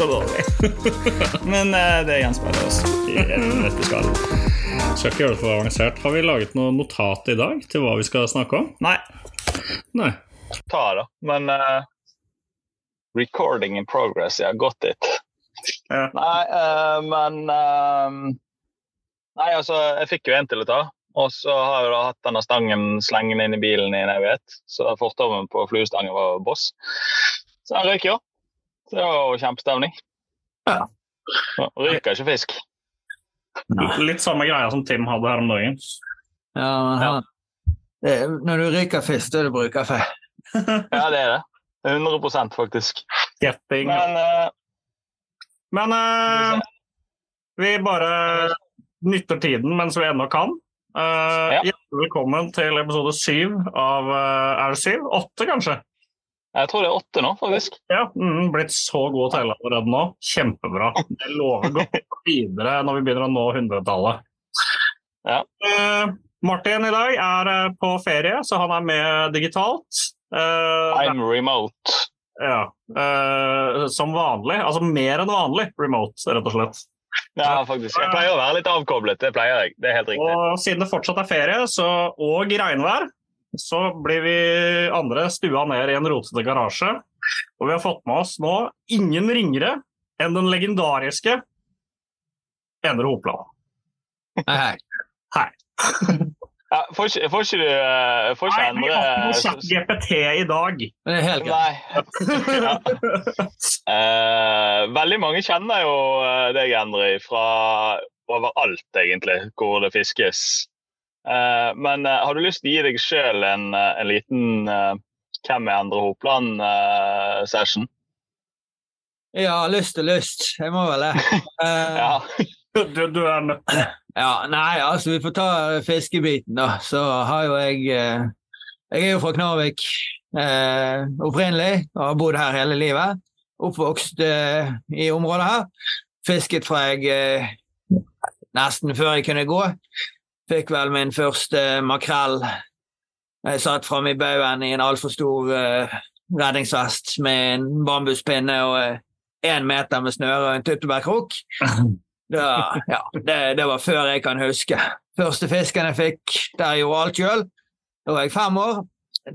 Det så dårlig. men uh, det gjenspeiler oss i dette skallen. Skal ikke gjøre det for avansert. Har vi laget noe notat i dag til hva vi skal snakke om? Nei. Nei. ta, da. Men uh, recording in progress, ja. Got it. Ja. Nei, uh, men Nei, altså, jeg fikk jo en til å ta. Og så har jeg da hatt denne stangen slengende inn i bilen i en evighet. Så fortommen på fluestangen var boss. Så den røyk jo. Så det var jo kjempestemning. Ja. Ryker ikke fisk. Litt samme greia som Tim hadde her om dagen. Ja, men Ja. det, når du ryker fisk, da er det brukerfe. Ja, det er det. 100 faktisk. Getting. Men uh, Men uh, vi bare nytter tiden mens vi ennå kan. Uh, Ja. Hjertelig velkommen til episode syv av Er det syv? Åtte, kanskje? Jeg tror det er åtte nå, faktisk. Ja, mm, Blitt så god til allerede nå. Kjempebra. Det lover godt videre når vi begynner å nå hundretallet. Ja. Uh, Martin i dag er eh, på ferie, så han er med digitalt. Uh, I'm remote. ja, Uh, som vanlig. Altså mer enn vanlig remote, rett og slett. Ja, faktisk. Jeg pleier å være litt avkoblet. Det pleier jeg. Det er helt riktig. Og siden det fortsatt er ferie så, og regnvær, så blir vi andre stua ned i en rotete garasje. Og vi har fått med oss nå ingen ringere enn den legendariske Endre Hopland. Hei. Hei. Ja, får, ikke, får ikke du eh, Får ikke Nei, vi har ikke noe endre chat GPT i dag. det er helt greit. Ja. Uh, veldig mange kjenner jo eh, deg, Endre, fra overalt, egentlig, hvor det fiskes. Eh, men eh, har du lyst til å gi deg sjøl en, eh, en liten eh, Hvem er Endre Hopland-session? Ja, lyst og lyst. Jeg må vel det. Eh, ja. Du, du er nødt Ja, nei, altså vi får ta fiskebiten, da. Så har jo jeg eh, Jeg er jo fra Knarvik eh, opprinnelig og har bodd her hele livet. Oppvokst eh, i området her. Fisket fra jeg eh, nesten før jeg kunne gå. Fikk vel min første makrell. Jeg satt framme i baugen i en altfor stor uh, redningsvest med en bambuspinne og én meter med snøre og en tyttebærkrok. Det, ja, det, det var før jeg kan huske. Første fisken jeg fikk, der jeg gjorde alt sjøl. Da var jeg fem år.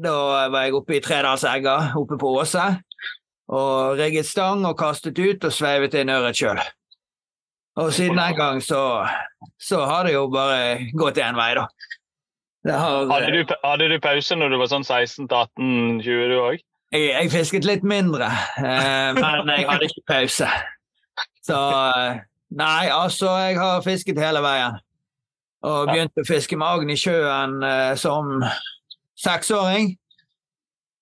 Da var jeg oppe i Tredalsegga oppe på Åse. Og rigget stang og kastet ut og sveivet inn ørret sjøl. Og siden den gang så, så har det jo bare gått én vei, da. Har, Hadde, du, hadde du pause når du var sånn 16-18-20, du òg? jeg, jeg fisket litt mindre, eh, men jeg hadde ikke pause. Så eh, Nei, altså, jeg har fisket hele veien. Og begynte å fiske med agn i sjøen eh, som seksåring.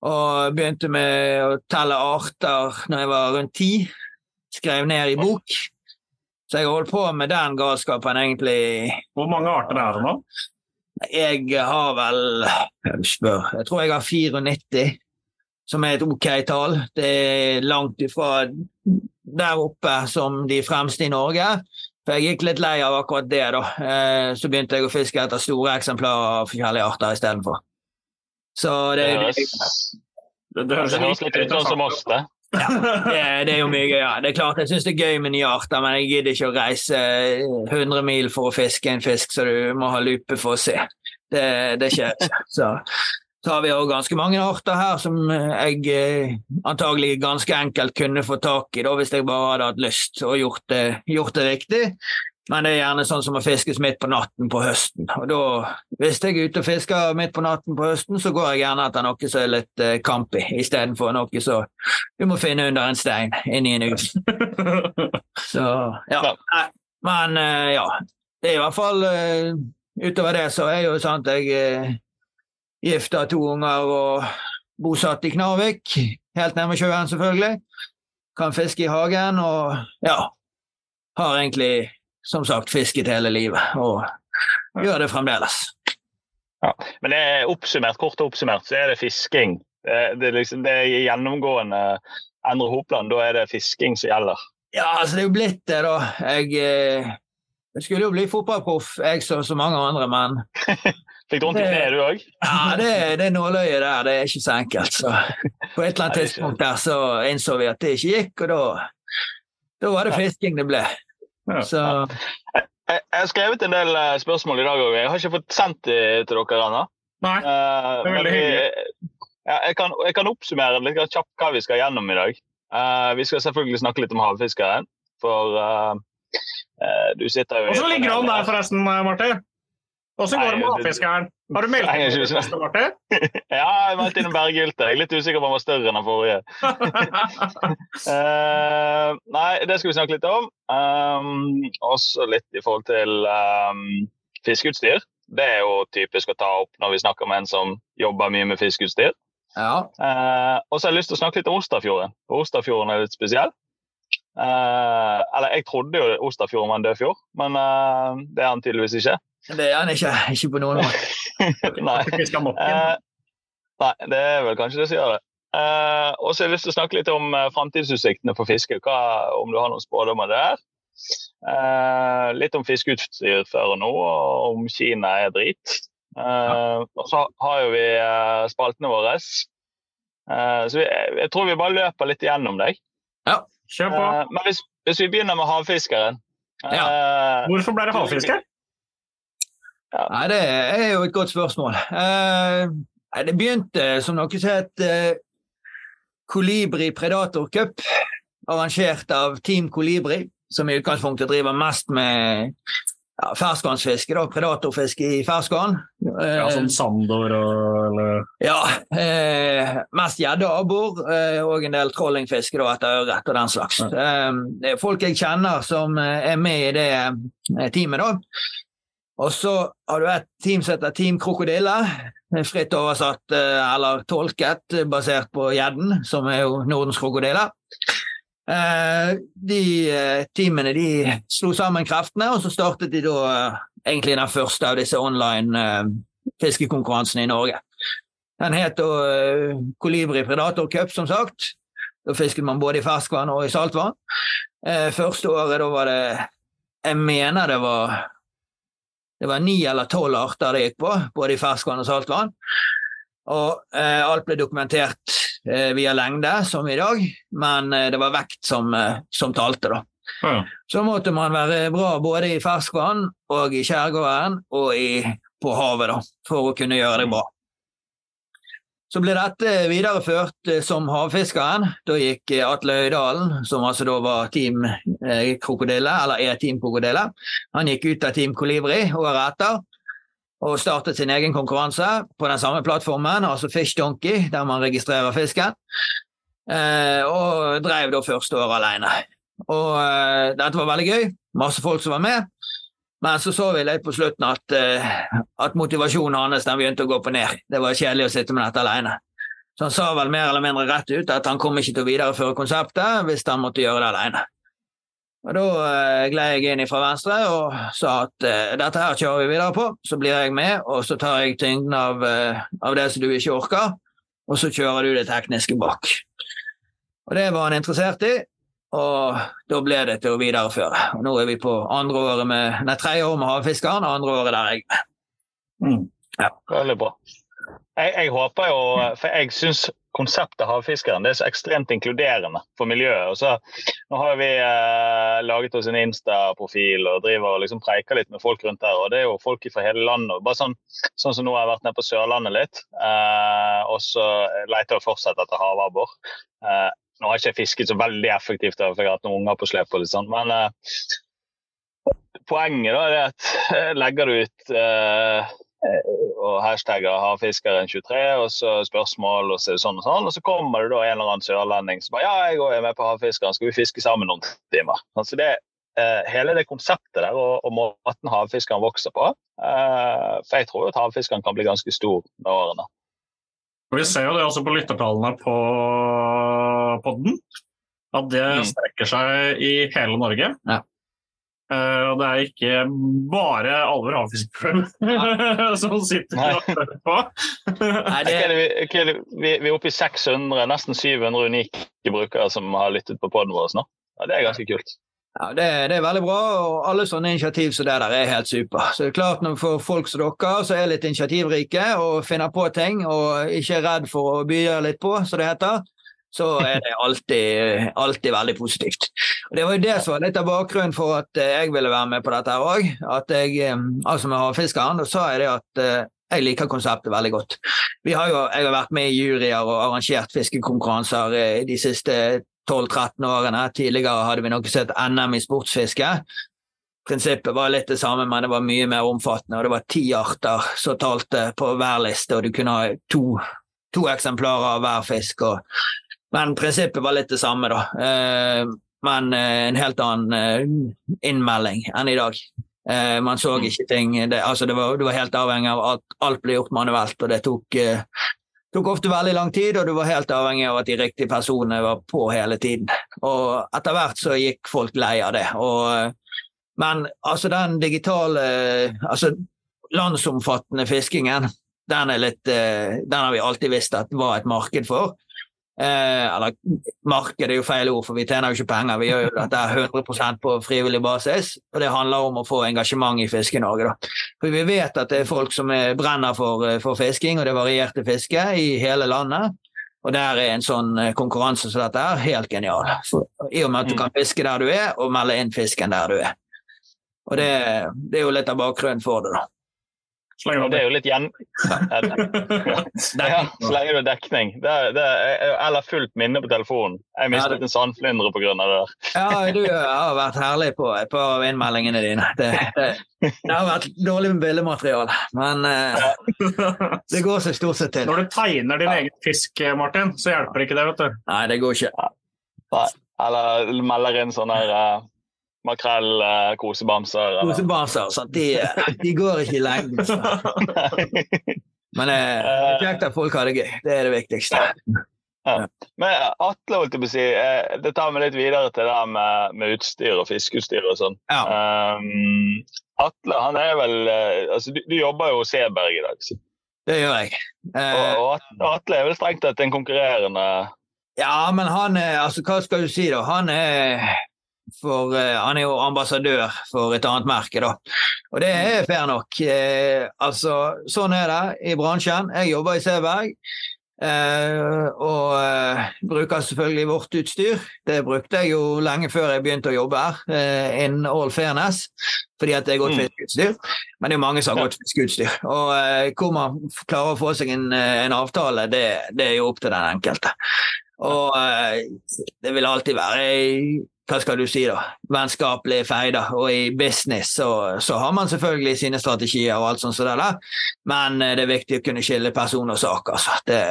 Og begynte med å telle arter når jeg var rundt ti. Skrev ned i bok. Så jeg holdt på med den galskapen egentlig Hvor mange arter er det nå? jeg har vel Jeg spør. Jeg tror jeg har 94, som er et ok tall. Det er langt ifra der oppe som de fremste i Norge. For jeg gikk litt lei av akkurat det, da. Eh, Så begynte jeg å fiske etter store eksemplarer av forskjellige arter istedenfor. Så det, er det, høres, Det, det høres litt ut som oss, det. Det, det er jo mye gøy. Ja. Det er klart jeg syns det er gøy med nye arter, men jeg gidder ikke å reise 100 mil for å fiske en fisk, så du må ha lupe for å se. Det, det skjer ikke. Så, så har vi òg ganske mange arter her som jeg eh, antagelig ganske enkelt kunne få tak i da, hvis jeg bare hadde hatt lyst og gjort det, gjort det riktig. Men det er gjerne sånn som å fiskes midt på natten på høsten. Og da, hvis jeg er ute og fisker midt på natten på høsten, så går jeg gjerne etter noe som er litt eh, campy, istedenfor noe som du må finne under en stein inni en hus. Så ja. Men eh, ja, det er i hvert fall eh, Utover det så er jo sant jeg er gifta to unger og bosatt i Knarvik. Helt nærme sjøen, selvfølgelig. Kan fiske i hagen og ja. har egentlig, som sagt, fisket hele livet og gjør det fremdeles. Ja. Men det er oppsummert, kort oppsummert så er det fisking. Det, det, liksom, det er gjennomgående Endre Hopland, da er det fisking som gjelder. Ja, altså det er jo blitt det, da. Jeg, eh, jeg skulle jo bli fotballproff, jeg som så mange andre, men Fikk du vondt i kneet, du òg? Ja, det, det nåløyet der, det er ikke så enkelt. Så på et eller annet tidspunkt der så innså vi at det ikke gikk, og da, da var det fisking det ble. Så Jeg, jeg har skrevet en del eh, spørsmål i dag òg. Jeg har ikke fått sendt det til dere ennå. Nei, Eh, det er veldig hyggelig. Ja, jeg, kan, jeg kan oppsummere litt kjapt hva vi skal gjennom i dag. Uh, vi skal selvfølgelig snakke litt om havfiskeren, for uh, uh, du sitter jo Og så ligger han der, forresten, Martin? Hvordan går det med havfiskeren? Har du meldt synes- på det, Martin? Ja, jeg meldte inn en berggylte. Jeg er litt usikker på om den var større enn den forrige. uh, nei, det skal vi snakke litt om. Um, også litt i forhold til um, fiskeutstyr. Det er jo typisk å ta opp når vi snakker med en som jobber mye med fiskeutstyr. ja. Uh, og så har jeg lyst til å snakke litt om Osterfjorden. For Osterfjorden er litt spesiell. Uh, eller jeg trodde jo Osterfjorden var en død fjord, men det er han tydeligvis ikke. Det er han ikke. Ikke på noen måte. nei. Eh, nei, det er vel kanskje det som gjør det. Uh, og så har jeg lyst til å snakke litt om uh, framtidsutsiktene for fiske. Hva, om du har noen spådommer der. Uh, litt om fiskeutstyr før og nå, og om Kina er drit. Eh, og så har jo vi spaltene våre. Så vi, jeg tror vi bare løper litt igjennom deg. Ja, Kjør på. Men hvis, hvis vi begynner med havfiskeren ja. Hvorfor ble det havfiske? Nei, det er jo et godt spørsmål. Eh, det begynte som noe som het eh, Kolibri Predator Cup, arrangert av Team Kolibri, som i utgangspunktet driver mest med ja, ferskvannsfiske, da, predatorfiske i ferskvann. Eh, Ja, sånn Sandor og eller ja, eh, mest gjedde og abbor, eh, og en del trollingfiske da, etter ørret og den slags. Eh, det er folk jeg kjenner som eh, er med i det eh, teamet. da. Og så har du et team som heter Team Krokodille. Fritt oversatt eh, eller tolket, eh, basert på gjedden, som er jo Nordens krokodille. Eh, de teamene de slo sammen kreftene, og så startet de da egentlig den første av disse online fiskekonkurransene i Norge. Den het da Kolibri Predator Cup, som sagt. Da fisket man både i ferskvann og i saltvann. Første året da var det Jeg mener det var det var ni eller tolv arter det gikk på, både i ferskvann og saltvann. Og eh, alt ble dokumentert eh, via lengde, som i dag, men eh, det var vekt som, eh, som talte, da. Ja. Så måtte man være bra både i ferskvann og i skjærgården og i, på havet, da, for å kunne gjøre det bra. Så ble dette videreført eh, som havfiskeren. Da gikk eh, Atle Øydalen, som altså da var Team eh, Krokodille, eller er Team Krokodille, han gikk ut av Team Kolibri året etter og startet sin egen konkurranse på den samme plattformen, altså Fish Donkey, der man registrerer fisken. Og drev da første året alene. Og dette var veldig gøy. Masse folk som var med. Men så så vi litt på slutten at, eh, at motivasjonen hans den begynte å gå på ned. Det var kjedelig å sitte med dette alene. Så han sa vel mer eller mindre rett ut at han kom ikke til å videreføre konseptet hvis han måtte gjøre det alene. Og Da eh, gled jeg inn fra venstre og sa at eh, dette her kjører vi videre på. Så blir jeg med, og så tar jeg tyngden av, av det som du ikke orker, og så kjører du det tekniske bak. Og Det var han interessert i, og da ble det til å videreføre. Og Nå er vi på andre året med, nei, tredje år med havfiskeren, og andre året der jeg er med. Veldig bra. Jeg, jeg håper jo, for jeg syns konseptet havfiskeren det er så ekstremt inkluderende for miljøet. Og så, nå har vi eh, laget oss en Insta-profil og driver og liksom preiker litt med folk rundt der. og Det er jo folk fra hele landet. bare Sånn, sånn som nå har jeg vært nede på Sørlandet litt. Eh, og så leter jeg fortsatt etter havabbor. Eh, nå har ikke jeg fisket så veldig effektivt, for jeg har hatt noen unger på slep. og litt sånn, men eh, poenget da er at eh, legger du ut eh, og hashtagger havfiskeren23, og så spørsmål, og så er sånn og sånn. Og så kommer det da en eller annen sørlending som bare ja, jeg går med på havfiskeren, skal vi fiske sammen noen timer? Altså det, eh, hele det konseptet der og, og måten havfiskeren vokser på, eh, for jeg tror jo at havfiskeren kan bli ganske stor med årene. Vi ser jo det også på lyttertallene på podden, at det Mm. strekker seg i hele Norge. Ja. Uh, og det er ikke bare Alver havfiskeklubb som sitter Nei. og hører på. Nei, det, okay, er vi, vi er oppe i 600, nesten 700 unike brukere som har lyttet på poden vår nå. Ja, det er ganske kult. Ja, det, det er veldig bra, og alle sånne initiativ som det der er helt super. Så det er klart når for folk som dere som er litt initiativrike og finner på ting og ikke er redd for å by litt på, som det heter, så er det alltid, alltid veldig positivt. Og Det var jo det som var litt av bakgrunnen for at eh, jeg ville være med på dette òg. Eh, altså med havfiskeren, da sa jeg det at eh, jeg liker konseptet veldig godt. Har jo, jeg har vært med i juryer og arrangert fiskekonkurranser de siste 12-13 årene. Tidligere hadde vi noe sett NM i sportsfiske. Prinsippet var litt det samme, men det var mye mer omfattende. og Det var ti arter som talte på hver liste, og du kunne ha to, to eksemplarer av hver fisk. Og, men prinsippet var litt det samme, da. Eh, men eh, en helt annen eh, innmelding enn i dag. Eh, man så ikke ting det, altså det, var, det var helt avhengig av at alt ble gjort manuelt, og det tok, eh, tok ofte veldig lang tid, og du var helt avhengig av at de riktige personene var på hele tiden. Og etter hvert så gikk folk lei av det. Og, men altså den digitale altså landsomfattende fiskingen, den, litt, eh, den har vi alltid visst at var et marked for. Eh, eller marked er jo feil ord, for vi tjener jo ikke penger. Vi gjør jo dette 100 på frivillig basis, og det handler om å få engasjement i Fiske-Norge. For vi vet at det er folk som er, brenner for, eh, for fisking, og det varierte fiske i hele landet. Og der er en sånn eh, konkurranse som dette er helt genial. For, I og med at du Mm. kan fiske der du er, og melde inn fisken der du er. Og det, det er jo litt av bakgrunnen for det, da. Slenger det er jo litt gjen... Ja, så lenge du har dekning. Det er, det er, eller fullt minne på telefonen. Jeg Ja, mistet en sandflyndre pga. det der. Ja, du har vært herlig på et par av innmeldingene dine. Det, det, det har vært dårlig med billedmateriale, men eh, det går seg stort sett til. Når du tegner din egen fisk, Martin, så hjelper ikke det, vet du. Nei, det går ikke. Eller melder inn sånne her, uh, makrell, uh, kosebamser. Kosebaser, sant? De, de går ikke i lengden. Men eh, det er kjekt at folk har det gøy. Det er det viktigste. Men eh, Atle, holdt jeg på å si, eh, det tar meg litt videre til det med, med utstyr og fiskeutstyr og sånn. Ja. Um, Atle, han er vel eh, altså, du, du jobber jo hos Seberg i dag. Så. Det gjør jeg. Eh, Og, og Atle er vel strengt tatt en konkurrerende Ja, men han er Altså, hva skal du si, da? Han er for eh, Han er jo ambassadør for et annet merke, da. Og det er fair nok. Eh, altså, sånn er det i bransjen. Jeg jobber i Seberg. eh, og eh, bruker selvfølgelig vårt utstyr. Det brukte jeg jo lenge før jeg begynte å jobbe her, eh, in all fairness, fordi at det er godt Mm. fiskeutstyr. Men det er mange som har godt fiskeutstyr. Og eh, hvor man klarer å få seg en, en avtale, det, det er jo opp til den enkelte. Og det vil alltid være hva skal du si da, vennskapelige feider. Og i business så, så har man selvfølgelig sine strategier og alt sånt som der. Men eh, det er viktig å kunne skille person og sak, altså. Det,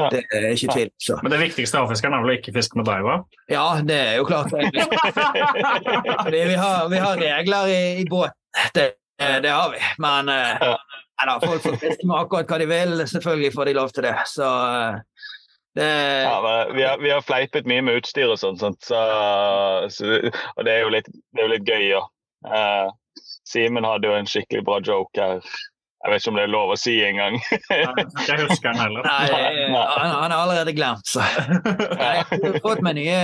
Ja. det er ikke tvil. Så. Men det viktigste havfiskeren er vel å ikke fiske med deg, hva? Ja, det er jo klart. Fordi vi har, vi har regler i, i båten. Det, det har vi. Men eh, Ja. da, folk får fiske med akkurat hva de vil. Selvfølgelig får de lov til det. Så eh, det ja, vi, har, vi har fleipet mye med utstyr og sånt. Så, så, og det er jo litt, det er jo litt gøy. Ja. Uh, Simen hadde jo en skikkelig bra joke her. Jeg vet ikke om det er lov å si engang. Jeg husker den heller. Nei, eh, han, han er allerede glemt, så. Jeg har fått meg nye,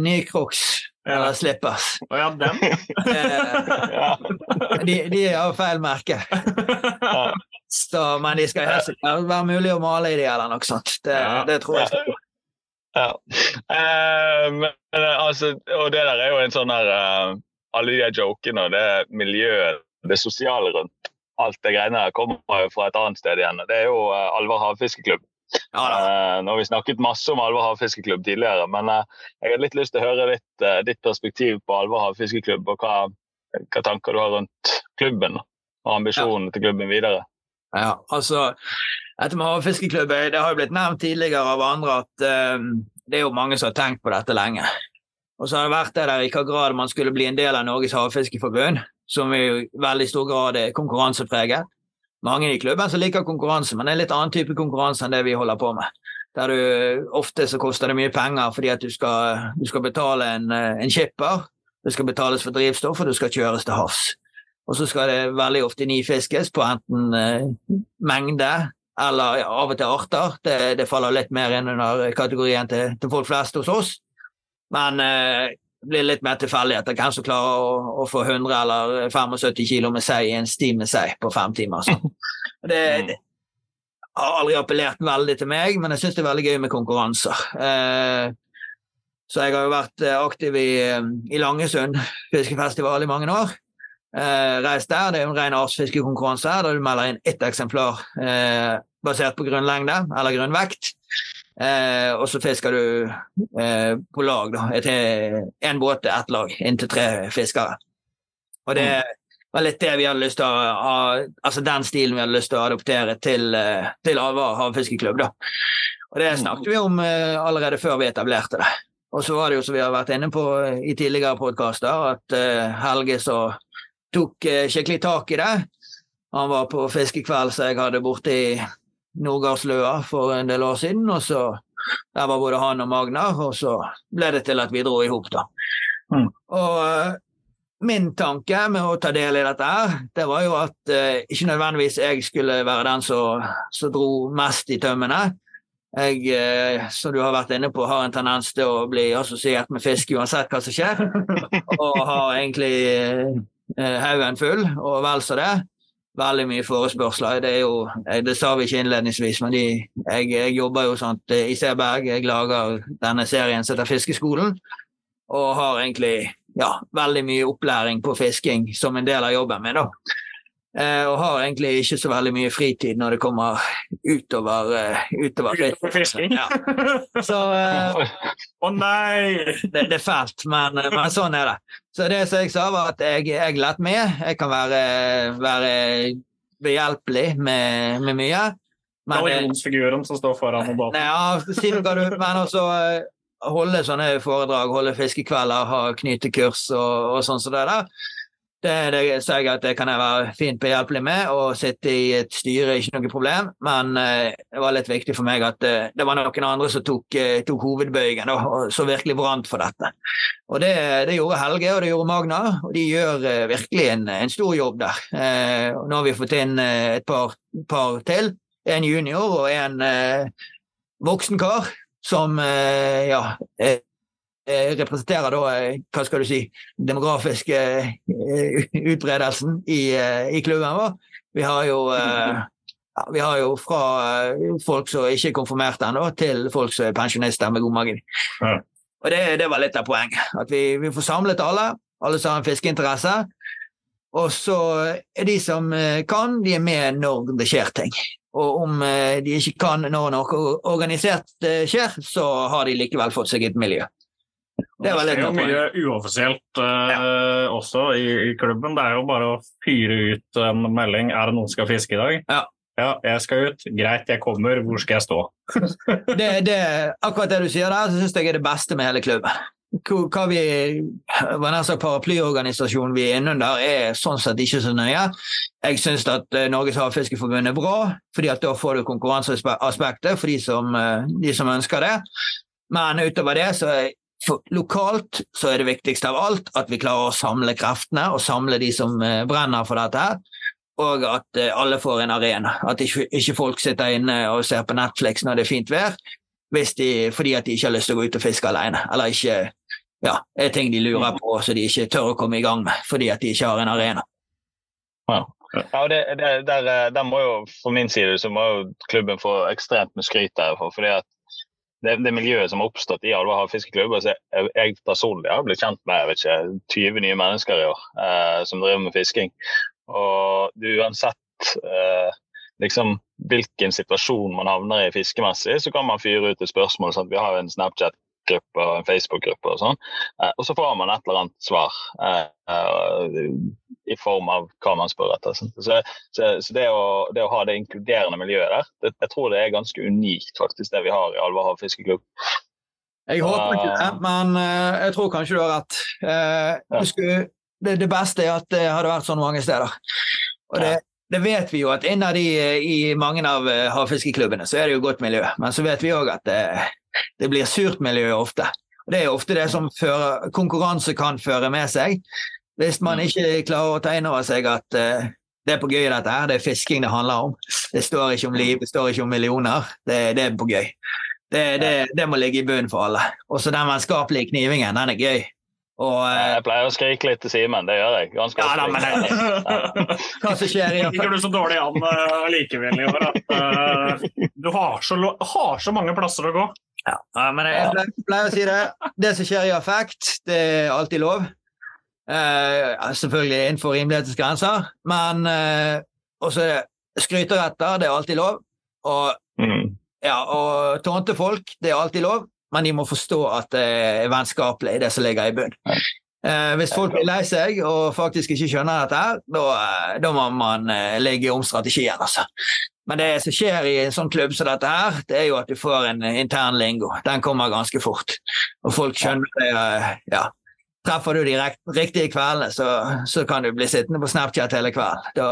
nye crocs. Eller slippers. Å ja, den? Eh. De, de har feil merke. Så, men de skal helst ikke være mulig å male i de eller noe sånt. Det, Ja. det tror jeg. skal. Ja. Eh, men eh, altså, og det der er jo en sånn her uh, Alle de jokene og det miljøet, det sosiale rundt alt det greiene her kommer jo fra et annet sted igjen. Det er jo uh, Alver havfiskeklubb. Ja. Eh, nå har vi snakket masse om Alver havfiskeklubb tidligere, men uh, jeg har litt lyst til å høre litt, eh, ditt perspektiv på Alver havfiskeklubb, og hva, hva tanker du har rundt klubben og ambisjonene til klubben videre. Ja, altså, dette med havfiskeklubb, eh, det har jo blitt nevnt tidligere av andre at eh, det er jo mange som har tenkt på dette lenge. Og så har det vært det der i hva grad man skulle bli en del av Norges havfiskeforbund, som i veldig stor grad er konkurransepreget. Mange i klubben som liker konkurranse, men det er en litt annen type konkurranse enn det vi holder på med. Der du Ofte så koster det mye penger fordi at du skal, du skal betale en, eh, en skipper det skal betales for drivstoff, og du skal kjøres til havs. Og så skal det veldig ofte nifiskes på enten eh, mengde eller ja, av og til arter. Det, det, faller litt mer inn under kategorien til, til folk flest hos oss. Men eh, det blir litt mer tilfeldigheter. Hvem som klarer å, å, få 100 eller 75 kilo med seg i en sti med seg på fem timer. Så. Det, det, har aldri appellert veldig til meg, men jeg syns det er veldig gøy med konkurranser. Eh, så jeg har jo vært eh, aktiv i, eh, i Langesund fiskefestival i mange år. Eh, reist der. Det er jo en ren artsfiskekonkurranse der du melder inn ett eksemplar eh, basert på grunnlengde eller grunnvekt. Eh, og så fisker du eh, på lag, da. Én båt til ett lag, inntil tre fiskere. Og det, mm var litt det vi hadde lyst til å altså den stilen vi hadde lyst til å adoptere til, eh, til Alvar havfiskeklubb. da. Og Det snakket vi om uh, allerede før vi etablerte det. Og så var det jo, som vi har vært inne på i tidligere podkaster, at uh, Helge så tok uh, skikkelig tak i det. Han var på fiskekveld som jeg hadde borte i Nordgardsløa for en del år siden. og så Der var både han og Magnar, og så ble det til at vi dro i hop, da. Mm. Og min tanke med å ta del i dette, her, det var jo at eh, ikke nødvendigvis jeg skulle være den som, som dro mest i tømmene. Jeg, eh, som du har vært inne på, har en tendens til å bli assosiert med fisk uansett hva som skjer. Og har egentlig eh, haugen full, og vel så det. Veldig mye forespørsler. Det, jo, det sa vi ikke innledningsvis, men de, jeg, jeg, jobber jo sånt eh, i Seberg. Jeg lager denne serien som heter Fiskeskolen, og har egentlig ja, veldig mye opplæring på fisking som en del av jobben min. da. Eh, og har egentlig ikke så veldig mye fritid når det kommer utover, uh, utover, utover fisking. Ja. Så Å uh, oh, nei! Det, det, er fælt, men, men, sånn er det. Så det som jeg sa, var at jeg, jeg lett med. Jeg kan være, være behjelpelig med, med mye. Men, Jonsfiguren som står foran båten. Ja, men også holde sånne foredrag, holde fiskekvelder, ha knytekurs og, og sånn som det der. Det, det sa jeg at det kan jeg være fint behjelpelig med. Å sitte i et styre ikke noe problem, men eh, det var litt viktig for meg at eh, det var noen andre som tok, eh, tok hovedbøygen og som virkelig brant for dette. Og det, det, gjorde Helge og det gjorde Magna, og de gjør eh, virkelig en, en, stor jobb der. Eh, nå har vi fått inn eh, et par, par til. En junior og en voksen kar som ja, representerer da, hva skal du si, demografiske utbredelsen i, i klubben vår. Vi har jo ja, vi har jo fra folk som ikke er konfirmert ennå, til folk som er pensjonister med god margin. Ja. Og det, det, var litt av poenget. At vi, vi, får samlet alle, alle som har en fiskeinteresse. Og så er de som kan, de er med når det skjer ting. Og om eh, de ikke kan når noe organisert eh, skjer, så har de likevel fått seg et miljø. Det, er det skjer mye uoffisielt uh, ja. også i, i, klubben. Det er jo bare å fyre ut en melding. Er det noen som skal fiske i dag? Ja. ja. jeg skal ut. Greit, jeg kommer. Hvor skal jeg stå? det, det, akkurat det du sier der, syns jeg er det beste med hele klubben hva vi nær paraplyorganisasjonen vi er innunder, er sånn sett ikke så nøye. Jeg syns at uh, Norges Havfiskeforbund er bra, fordi at da får du konkurranseaspektet for de som, uh, de som, ønsker det. Men utover det, så er, for, lokalt så er det viktigste av alt at vi klarer å samle kreftene og samle de som uh, brenner for dette. her og at alle får en arena. At ikke, ikke folk sitter inne og ser på Netflix når det er fint vær, de, fordi at de ikke har lyst til å gå ut og fiske alene. Eller ikke ja, er ting de lurer på så de ikke tør å komme i gang med fordi at de ikke har en arena. Ja. Ja, det, det, der, der, må jo, For min side så må jo klubben få ekstremt med skryt derfor. fordi at det, det, miljøet som har oppstått i Alva fiskeklubb. altså jeg, jeg, personlig har blitt kjent med jeg vet ikke, 20 nye mennesker i år eh, som driver med fisking. Og uansett eh, liksom, hvilken situasjon man havner i fiskemessig, så kan man fyre ut et spørsmål. sånn at Vi har en Snapchat gruppe og en Facebook-gruppe og sånn. Eh, og så får man et eller annet svar eh, eh, i form av hva man spør etter. Så, så, så det, å, det, å, ha det inkluderende miljøet der, det, jeg tror det er ganske unikt, faktisk, det vi har i Alva fiskeklubb. Jeg håper ikke det, men jeg tror kanskje du har rett. Det, det, beste er at det hadde vært sånn mange steder. Og det, det vet vi jo at innad i, i mange av havfiskeklubbene så er det jo godt miljø, men så vet vi òg at det, det blir surt miljø ofte. Og Det er ofte det som fører, konkurranse kan føre med seg. Hvis man Mm. ikke klarer å ta inn over seg at uh, det er på gøy dette her, det er fisking det handler om. Det står ikke om liv, det står ikke om millioner. Det, det er på gøy. Det, det, det må ligge i bunnen for alle. Også den vennskapelige knivingen, den er gøy. Og eh, Jeg pleier å skrike litt til Simen, det gjør jeg. Ganske Ja, da, men ofte. hva som skjer i Ligger du så dårlig an uh, likevel i år at uh, du har så, har så mange plasser å gå? Ja, men jeg pleier, pleier å si det. Det som skjer i affekt, det er alltid lov. Eh, selvfølgelig innenfor rimelighetens grenser, men eh, også skryteretter, det er alltid lov. Og, Mm. ja, og tånte folk, det er alltid lov, men de må forstå at det er vennskapelig, det som ligger i bunnen. Eh, hvis folk blir lei seg og faktisk ikke skjønner dette, her, da, eh, da må man eh, legge om strategien, altså. Men det som skjer i en sånn klubb som dette her, det er jo at du får en intern lingo. Den kommer ganske fort. Og folk skjønner det. Ja. Treffer du de riktige kveldene, så, så kan du bli sittende på Snapchat hele kvelden. Da,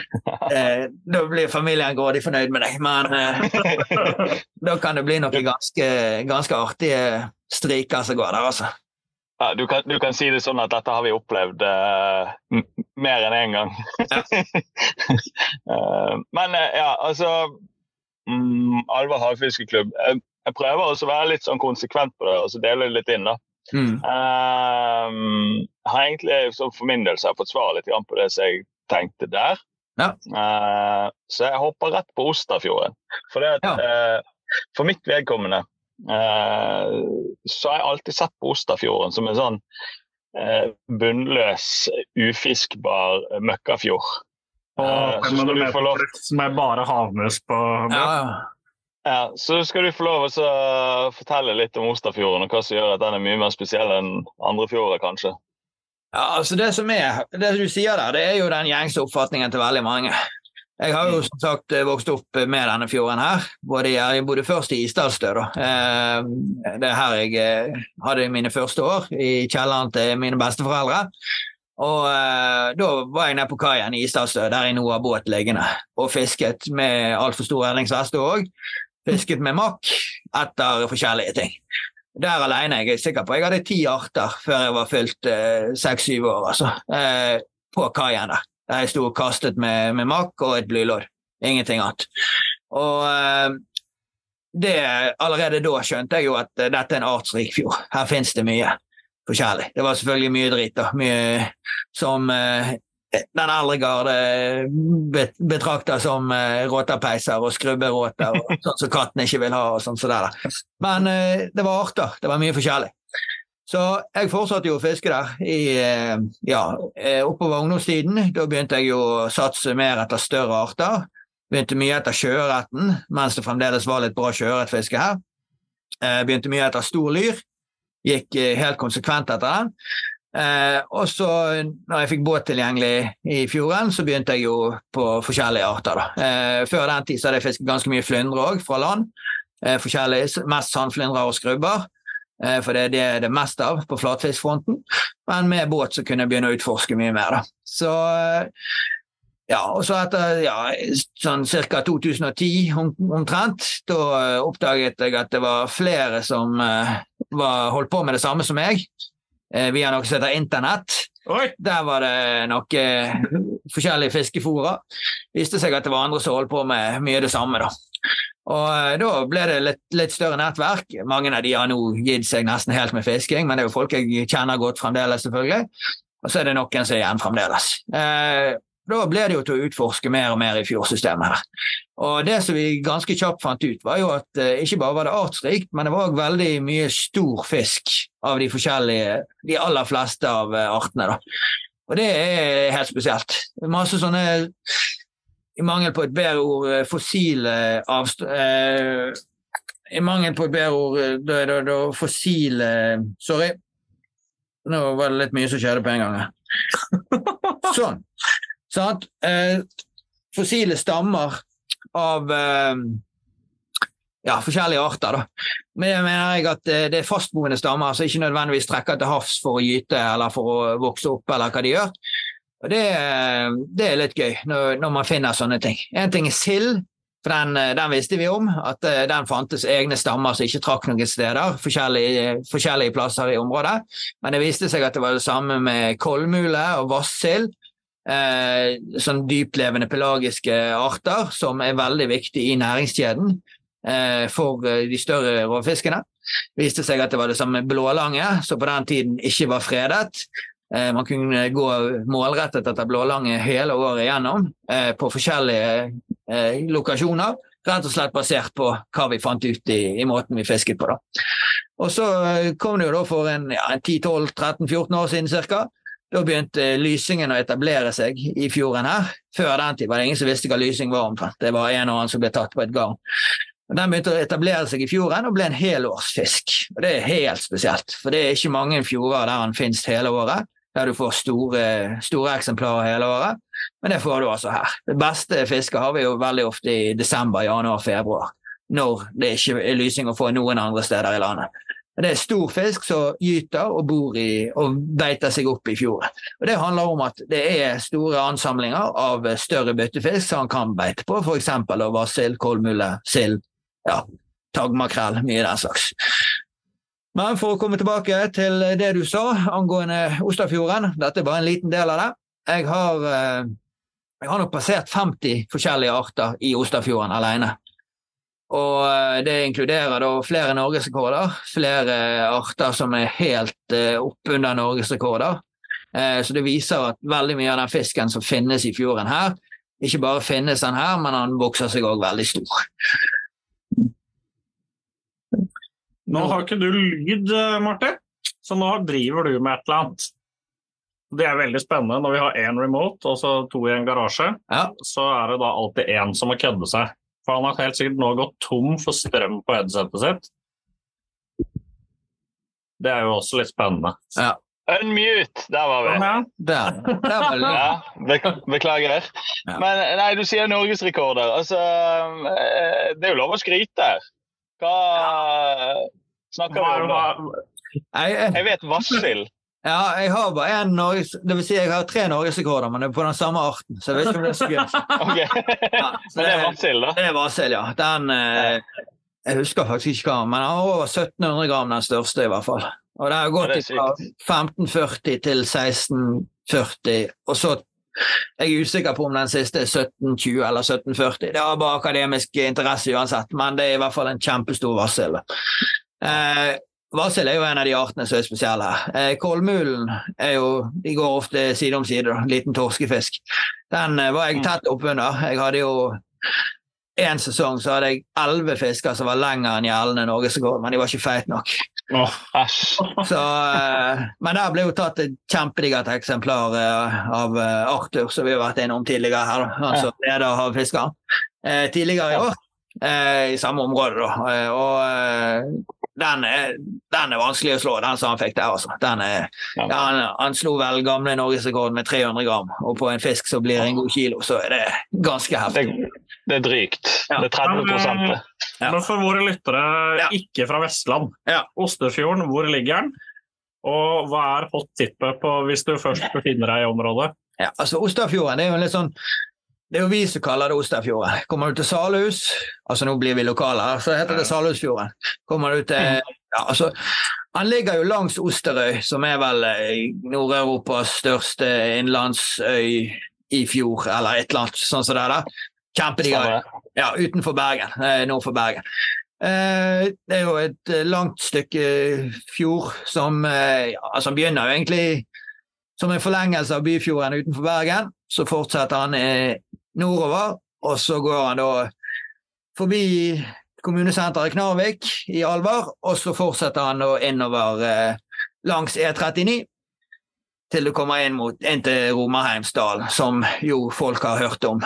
eh, da blir familien grådig fornøyd med deg, men eh, da kan det bli noen ganske, ganske artige striker som går der, altså. Ja, du, kan, du kan si det sånn at dette har vi opplevd uh, mer enn én gang. uh, men uh, ja, altså um, Alver havfiskeklubb. Jeg, jeg prøver også å være litt sånn konsekvent på det og så dele det litt inn. da. Mm. Har egentlig så for min del så har jeg fått svare litt på det som jeg tenkte der. Ja. Så jeg hopper rett på Osterfjorden. For, det at, eh, for mitt vedkommende så har jeg alltid sett på Osterfjorden som en sånn eh, bunnløs, ufiskbar møkkafjord. På Eh, så 500 meter lov- som er bare havmus på Ja, ja. Ja, så skal du få lov å fortelle litt om Osterfjorden, og hva som gjør at den er mye mer spesiell enn andre fjorder, kanskje. Ja, altså Det som er, det du sier der, det er jo den gjengse oppfatningen til veldig mange. Jeg har jo som sagt vokst opp med denne fjorden her. Jeg bodde først i Isdalsstø. da. Eh, Det er her jeg eh, hadde mine første år, i kjelleren til mine besteforeldre. Og eh, Da var jeg nede på kaien i Isdalsstø, der jeg nå har båt liggende, og fisket med altfor stor redningsveste òg. Fisket med makk etter forskjellige ting. Der alene jeg er sikker på. Jeg hadde ti arter før jeg var fylt seks-syv år, altså. Eh, på kaien der. Der jeg sto og kastet med, med makk og et blylodd. Ingenting annet. Og eh, det, allerede da skjønte jeg jo at eh, dette er en artsrik fjord. Her finnes det mye forskjellig. Det var selvfølgelig mye dritt, da. Mye som eh, den eldre garde bet- betrakter som råtapeiser og skrubberåter, og sånn som katten ikke vil ha. og sånn som det der. Men det var arter. Det var mye forskjellig. Så jeg fortsatte jo å fiske der i, eh, ja, eh, oppover ungdomstiden. Da begynte jeg jo å satse mer etter større arter. Begynte mye etter sjøørreten, mens det fremdeles var litt bra sjøørretfiske her. Eh, Begynte mye etter stor lyr. Gikk helt konsekvent etter den. Og så, når jeg fikk båt tilgjengelig i fjorden, så begynte jeg jo på forskjellige arter. Da. Før den tid så hadde jeg fisket ganske mye flyndre òg, fra land. forskjellige, mest sandflyndre og skrubber. Eh, for det er det det er mest av på flatfiskfronten. Men med båt så kunne jeg begynne å utforske mye mer. Da. Så eh, ja, og så etter ja, sånn ca. 2010 om, omtrent, da eh, oppdaget jeg at det var flere som uh, var, holdt på med det samme som meg, uh, via noe som heter internett. Der var det noe uh, forskjellige fiskefora. Viste seg at det var andre som holdt på med mye det samme. da. Og eh, Da ble det litt, litt større nettverk. Mange av de har nå gitt seg nesten helt med fisking, men det er jo folk jeg kjenner godt fremdeles, selvfølgelig. Og så er det noen som er igjen fremdeles. Eh, da ble det jo til å utforske mer og mer i fjordsystemet her. Og det som vi ganske kjapt fant ut, var jo at eh, ikke bare var det artsrikt, men det var også veldig mye stor fisk av de forskjellige, de aller fleste av eh, artene. da. Og det er helt spesielt. Masse sånne i mangel på et bedre ord, eh, fossile avst... Eh, I mangel på et bedre ord, eh, da er det da fossile Sorry. Nå var det litt mye som skjedde på en gang. Sånn. Sant? Eh, fossile stammer av eh, ja, forskjellige arter. Da. Men det mener jeg at eh, det er fastboende stammer som ikke nødvendigvis trekker til havs for å gyte eller for å vokse opp, eller hva de gjør. Og det, det er litt gøy når, når man finner sånne ting. En ting er sild, For den, den, visste vi om, at eh, den fantes egne stammer som ikke trakk noen steder. Forskjellige, forskjellige, plasser i området. Men det viste seg at det var det samme med kolmule og vassild. Eh, sånn dyplevende pelagiske arter som er veldig viktige i næringskjeden eh, for eh, de større rovfiskene. Det viste seg at det var det samme med blålange, som på den tiden ikke var fredet. Eh, man kunne gå målrettet etter blålange hele året igjennom eh, på forskjellige Eh, lokasjoner. Rett og slett basert på hva vi fant ut i, i måten vi fisket på. Da. Og så kom det jo da for en, ja, 10-12-13-14 år siden ca. Da begynte lysingen å etablere seg i fjorden her. Før den tid var det ingen som visste hva lysing var omtrent. Det var en og annen som ble tatt på et garn. Den begynte å etablere seg i fjorden og ble en helårsfisk. Og Det er helt spesielt, for det er ikke mange fjorder der den finnes hele året der du får store, store, eksemplarer hele året. Men det får du altså her. Det beste fisket har vi jo veldig ofte i desember, januar, februar. Når det ikke er lysing å få noen andre steder i landet. Det er stor fisk som gyter og bor i og beiter seg opp i fjorden. Og Det handler om at det er store ansamlinger av større byttefisk som han kan beite på, f.eks. vassild, kolmule, sild, ja, taggmakrell, mye den slags. Men for å komme tilbake til det du sa angående Ostafjorden. Dette er bare en liten del av det. Jeg har, eh, jeg har nok passert 50 forskjellige arter i Ostafjorden alene. Og eh, det inkluderer da flere norgesrekorder, flere arter som er helt eh, oppunder norgesrekorder. Så det viser at veldig mye av den fisken som finnes i fjorden her, ikke bare finnes den her, men den vokser seg òg veldig stor. Nå har ikke du lyd, eh, Marte, så nå driver du med et eller annet. Det er veldig spennende når vi har én remote og så to i en garasje. Ja. Så er det da alltid én som må kødde seg. For han har helt sikkert nå gått tom for strøm på headsetet sitt. Det er jo også litt spennende. Ja. Unmute! Der var vi. Der. Der var det. Ja, beklager. Ja. Men nei, du sier norgesrekorder. Altså, eh, det er jo lov å skryte. Hva snakker vi om da? Jeg vet vassild. Ja, jeg har bare én Norges... Det vil si jeg har tre norgesrekorder, men det er på den samme arten. Så jeg vet ikke om det er så gøy. okay. ja, men det er vassild, da? Det er vassild, ja. Den eh, Jeg husker faktisk ikke hva, men den har over 1700 gram, den største, i hvert fall. Og det har gått fra 1540 til 1640, og så jeg er usikker på om den siste er 1720 eller 1740. Det har bare akademisk interesse uansett, men det er i hvert fall en kjempestor vassild. Eh, Vassild er jo en av de artene som er spesielle her. Eh, Kolmulen er jo, de går ofte side om side, liten torskefisk. Den eh, var jeg mm. tett oppunder. Jeg hadde jo en sesong så hadde jeg elleve fisker som var lengre enn gjeldende norgesrekord, men de var ikke feite nok. Oh, så, uh, men der ble jo tatt et kjempedigert eksemplar uh, av uh, Arthur, som vi har vært innom tidligere her. Altså leder av fiskeren. tidligere i år, i samme område, da. og den er, den er, vanskelig å slå, den som han fikk der. altså. Er, ja, han, han, slo vel gamle norgesrekorden med 300 gram, og på en fisk som blir en god kilo, så er det ganske heftig. Det, det er drygt. Ja. Det er 30 Men, ja. Men for våre lyttere ikke fra Vestland, Ostefjorden, hvor ligger den? Og hva er hot tippet på hvis du først befinner deg i området? Ja, altså Ostafjorden er jo en litt sånn det er jo vi som kaller det Ostafjorden. Kommer du til Salhus, altså nå blir vi lokale, her, så heter det Salhusfjorden. Kommer du til ja, altså, Han ligger jo langs Osterøy, som er vel eh, Nord-Europas største innlandsøy i fjor, eller et eller annet sånn som det er der. Kjempedigg. Ja, utenfor Bergen. Eh, nord for Bergen. Eh, det er jo et langt stykke fjord som altså begynner jo egentlig som en forlengelse av Byfjorden utenfor Bergen. Så fortsetter han nordover, og så går han da forbi kommunesenteret Knarvik i Alvar, og så fortsetter han da innover eh, langs E39 til du kommer inn, mot, inn til Romerheimsdal, som jo folk har hørt om.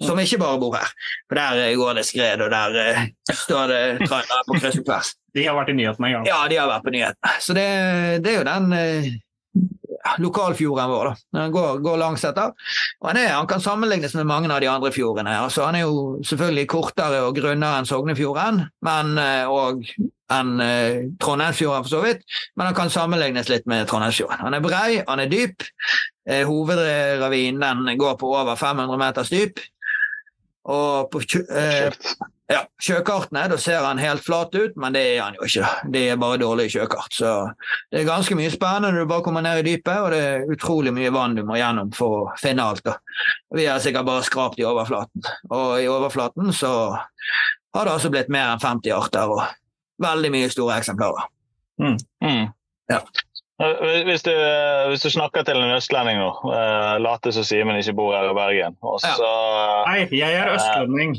Som ikke bare bor her. For der eh, går det skred, og der eh, står det trailere på kryss og tvers. De har vært i nyhetene en gang? Ja, de har vært på nyhetene. Så det, det er jo den uh, lokalfjorden vår. Da. Den går, går langs etter. Og han, er, han, kan sammenlignes med mange av de andre fjordene. Altså, han er jo selvfølgelig kortere og grunnere enn Sognefjorden men, eh, og enn eh, Trondheimsfjorden, for så vidt. Men han kan sammenlignes litt med Trondheimsfjorden. Han er brei, han er dyp. Eh, hovedravinen går på over 500 meters dyp. Og på eh. Ja, sjøkartene da ser han helt flat ut, men det er han jo ikke. Det er bare dårlige sjøkart. Så det er ganske mye spennende når du bare kommer ned i dypet, og det er utrolig mye vann du må gjennom for å finne alt. da. Vi har sikkert bare skrapt i overflaten, og i overflaten så har det altså blitt mer enn 50 arter og veldig mye store eksemplarer. Mm. Ja. Eh, Hvis du, hvis du snakker til en østlending nå, eh, late som Simen ikke bor her i Bergen, og så, Nei, jeg er østlending.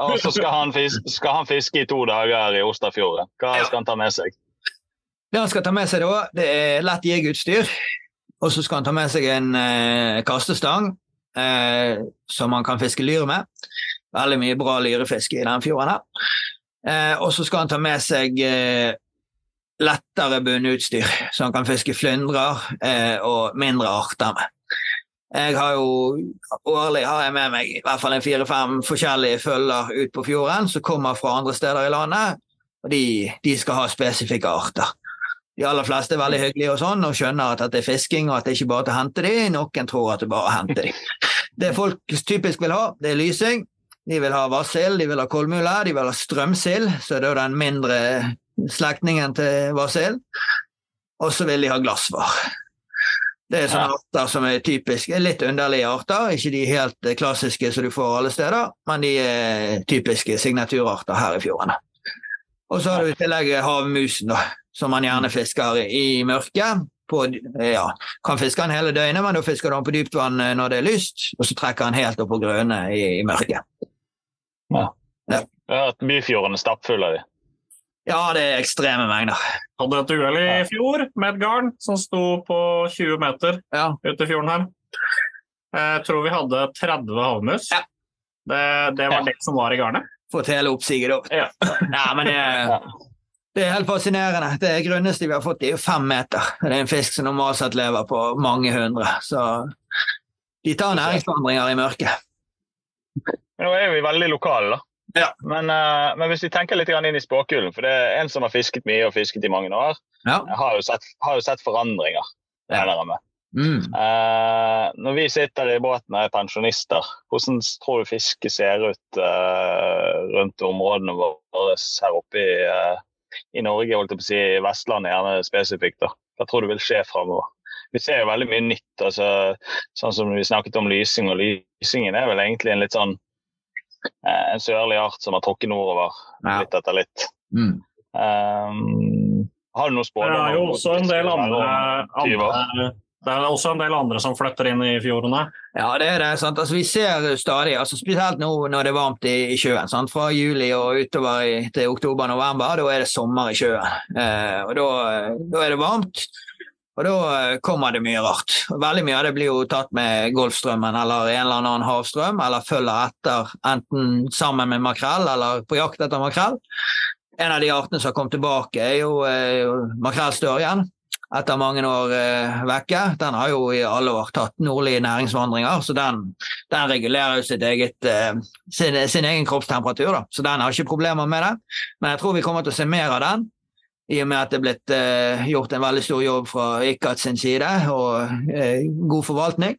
og så skal, han fiske, skal han fiske i to dager i Osterfjorden, hva Ja. skal han ta med seg? Det han skal ta med seg da, det er lett jegerutstyr. Og så skal han ta med seg en eh, kastestang eh, som han kan fiske lyre med. Veldig mye bra lyrefiske i den fjorden her. Eh, og så skal han ta med seg eh, lettere bunnutstyr, han kan fiske flyndrer eh, og mindre arter med. Jeg har jo Årlig har jeg med meg i hvert fall en fire-fem forskjellige følger ut på fjorden som kommer fra andre steder i landet. Og de, de skal ha spesifikke arter. De aller fleste er veldig hyggelige og sånn, og skjønner at det er fisking og at det ikke bare er til å hente de. Noen tror at det bare er å hente de. Det folk typisk vil ha, det er lysing. De vil ha vassild, de vil ha kolmule, de vil ha strømsild, så det er den mindre slektningen til Varsel. Og så vil de ha glassvar. Det er sånne Ja. arter som er typiske, litt underlige arter. Ikke de helt eh, klassiske som du får alle steder, men de er typiske signaturarter her i fjordene. Og så har du i tillegg havmusen, da, som man gjerne fisker i mørket. På, ja, kan fiske den hele døgnet, men da fisker du den på dypt vann eh, når det er lyst, og så trekker den helt opp på grønne i, i mørket. Jeg har hørt Byfjorden er stappfull av de. Ja, det er ekstreme mengder. Hadde et uhell i fjor med et garn som sto på 20 meter Ja. ute i fjorden her. Jeg tror vi hadde 30 havmus. Ja. Det, det var Ja. det som var i garnet. Fått hele oppsiget da. Ja. Ja, men det, det er helt fascinerende. Det grunneste vi har fått, er jo fem meter. Det er en fisk som normalt sett lever på mange hundre. Så de tar næringsvandringer i mørket. Nå er vi veldig lokale, da. Ja. Men, eh, men hvis vi tenker litt inn i spåkulen, for det er en som har fisket mye og fisket i mange år, Ja. har jo sett, har jo sett forandringer. Regner jeg med. Mm. Uh, når vi sitter i båten og er pensjonister, hvordan tror du fisket ser ut uh, rundt områdene våre her oppe i, uh, i Norge, holdt jeg på å si, Vestlandet gjerne spesifikt? da? Hva tror du vil skje framover? Vi ser jo veldig mye nytt, altså, sånn som vi snakket om lysing. og Lysingen er vel egentlig en litt sånn eh, en sørlig art som har tråkket nordover Ja. litt etter litt. Mm. Um, har du noen Det er jo også en del andre, være om 20 år? andre det er også en del andre som flytter inn i fjordene. Ja, det er det. sant? Altså, vi ser stadig, altså, spesielt nå når det er varmt i, i sjøen. Sant? Fra juli og utover i, til oktober-november, da er det sommer i sjøen. Eh, og da, da er det varmt, og da eh, kommer det mye rart. Veldig mye av det blir jo tatt med Golfstrømmen eller en eller annen havstrøm, eller følger etter enten sammen med makrell eller på jakt etter makrell. En av de artene som har kommet tilbake, er jo eh, makrellstørjen etter mange år eh, vekke. Den har jo i alle år tatt nordlige næringsvandringer, så den, den regulerer jo eget, eh, sin, sin egen kroppstemperatur. Da. Så den har ikke problemer med det. Men jeg tror vi kommer til å se mer av den, i og med at det er blitt eh, gjort en veldig stor jobb fra ICAT sin side, og eh, god forvaltning.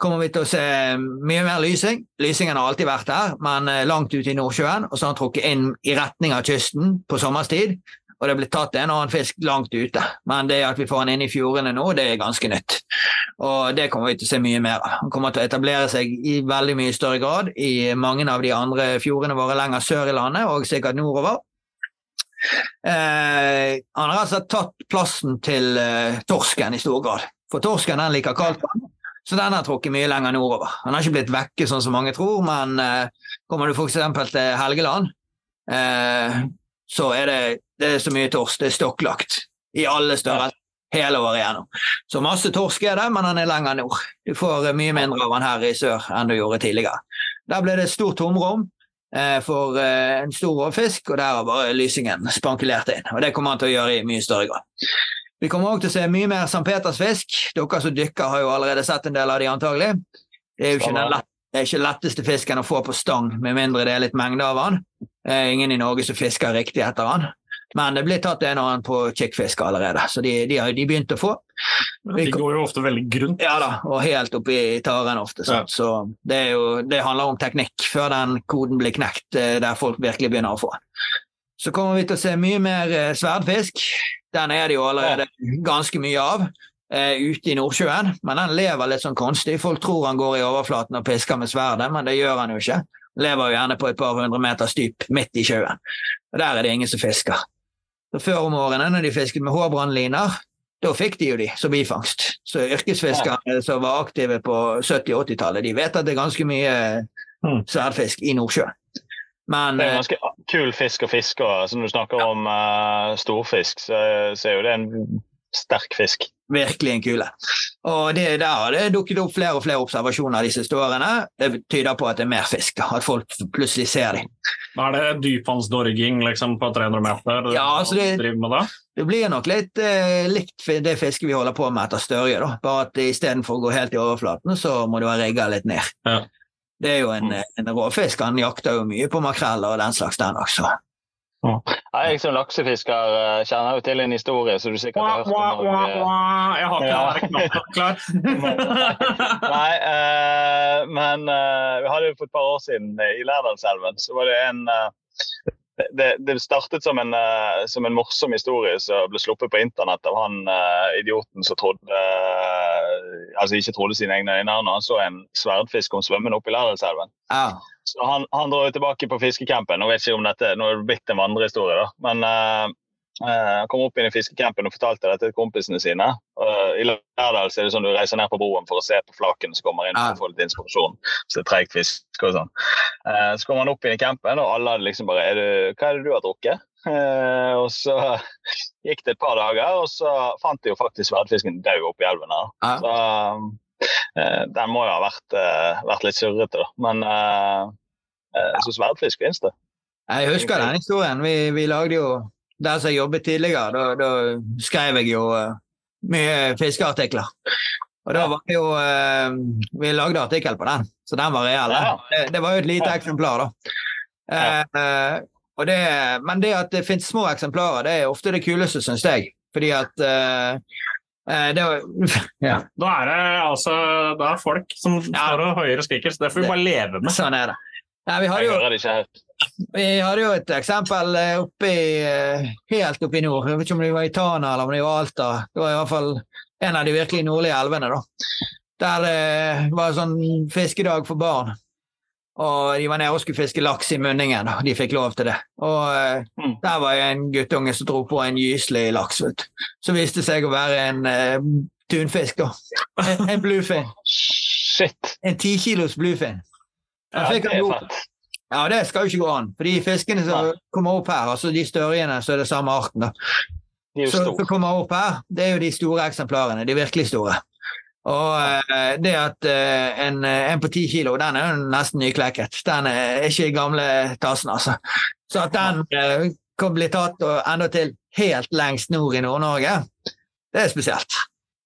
Kommer vi til å se mye mer lysing. Lysingen har alltid vært der, men eh, langt ute i Nordsjøen, og så har den trukket inn i retning av kysten på sommerstid og det blitt tatt en annen fisk langt ute. Men det at vi får den inn i fjordene nå, det er ganske nytt. Og det kommer vi til å se mye mer av. Han kommer til å etablere seg i veldig mye større grad i mange av de andre fjordene våre lenger sør i landet, og sikkert nordover. Eh, han har altså tatt plassen til eh, torsken i stor grad. For torsken den liker kaldt vann, så den har trukket mye lenger nordover. Han har ikke blitt vekke sånn som mange tror, men eh, kommer du f.eks. til Helgeland, eh, så er det, det er så mye torsk, det er stokklagt i alle størrelser hele året igjennom. Så masse torsk er det, men han er lenger nord. Du får eh, mye mindre av han her i sør enn du gjorde tidligere. Der ble det et stort tomrom for eh, en stor rovfisk, og der har bare lysingen spankulert inn. Og det kommer han til å gjøre i mye større grad. Vi kommer også til å se mye mer St. Petersfisk. Dere som dykker har jo allerede sett en del av de antagelig. Det er jo ikke den lett, ikke letteste fisken å få på stang, med mindre det er litt mengde av. Det er ingen i Norge som fisker riktig etter han. Men det blir tatt en og annen på kikkfisk allerede, så de, de har de begynt å få. De går jo ofte veldig grunt. Ja da, og helt oppi taren ofte. Ja. Så det, jo, det handler om teknikk før den koden blir knekt, eh, der folk virkelig begynner å få. Så kommer vi til å se mye mer eh, sverdfisk. Den er det jo allerede ganske mye av eh, ute i Nordsjøen, men den lever litt sånn konstig. Folk tror han går i overflaten og pisker med sverdet, men det gjør han jo ikke. Lever jo gjerne på et par hundre meters dyp midt i sjøen. Og der er det ingen som fisker. Så før om årene, når de fisket med hårbrannliner, da fikk de jo de som bifangst. Så yrkesfiskerne som var aktive på 70- 80-tallet, de vet at det er ganske mye Mm. sverdfisk i Nordsjøen. Men Det er en eh, ganske kul fisk å fiske. og Så når du snakker om uh, storfisk, så, så er jo det en sterk fisk. Virkelig en kule. Og det, der har det dukket opp flere og flere observasjoner de siste årene. Det tyder på at det er mer fisk, at folk plutselig ser dem. Er det dypvannsdorging liksom, på 300 meter Ja, altså det- det. Det blir nok litt eh, likt det fisket vi holder på med etter størje, da. bare at istedenfor å gå helt i overflaten, så må du ha rigga litt ned. Ja. Det er jo en, en råfisk. Han jakter jo mye på makrell og den slags, den også. Ja, jeg som laksefisker eh, kjenner jo til en historie, så du sikkert har hørt om. når. Jeg har ikke Ja. den knappen klar. Nei, eh, men eh, vi hadde jo for et par år siden i Lærdalselven, så var det en det, det startet som en, eh, som en morsom historie som ble sluppet på internett av han eh, idioten som trodde eh, altså ikke trodde sine egne øyne når han så en sverdfisk kom svømmende opp i Lærdalselven. Ah. Så han, han dro jo tilbake på fiskecampen. Nå vet ikke om dette, nå er det blitt en vandrehistorie, da. Men eh, han kom opp inn i fiskecampen og fortalte det til kompisene sine. I Lærdal er det sånn du reiser ned på broen for å se på flakene som kommer inn. for å få litt inspirasjon. Så det er tregt fisk og sånn. Eh, så kom han opp inn i campen, og alle hadde liksom bare er du, Hva er det du har drukket? Eh, og så gikk det et par dager, og så fant de jo faktisk sverdfisken død oppi elven her. Så eh, den må jo ha vært, eh, vært litt surrete, da. Men eh, eh, så sverdfisk finnes det. Jeg husker den historien. Vi, vi lagde jo Der som jeg jobbet tidligere, da, da skrev jeg jo uh, mye fiskeartikler. Og da var det jo uh, Vi lagde artikkel på den, så den var reell. Ja. Det, det var jo et lite eksemplar, da. Uh, det, men det at det finnes små eksemplarer, det er ofte det kuleste, syns jeg. Fordi at det var, ja, Da er det altså det er folk som står og høyer og skriker, så det får vi bare leve med. sånn er det. Nei, vi har jo det. Vi hadde jo et eksempel eh, oppe i, eh, helt oppe i nord. Jeg vet ikke om det var i Tana eller om det var Alta. Det var i hvert fall en av de virkelig nordlige elvene. da. Der det var sånn fiskedag for barn. Og de var nede og skulle fiske laks i munningen. og De fikk lov til det. Og eh, Mm. der var en guttunge som dro på en gyselig laks. vet. Som viste seg å være en eh, tunfisk. da. En, en bluefin. Shit. En ti kilos bluefin. Ja, fikk det han er fett. Ja, det skal jo ikke gå an. For de fiskene som Nei. kommer opp her, altså de størjene, så er det samme arten, da. Så, som kommer opp her, det er jo de store eksemplarene. De virkelig store. Og eh, det at eh, en, eh, en på ti kilo, den er jo nesten nyklekket. Den er ikke i gamle tassen, altså. Så at den eh, kan bli tatt og endatil helt lengst nord i Nord-Norge, det er spesielt.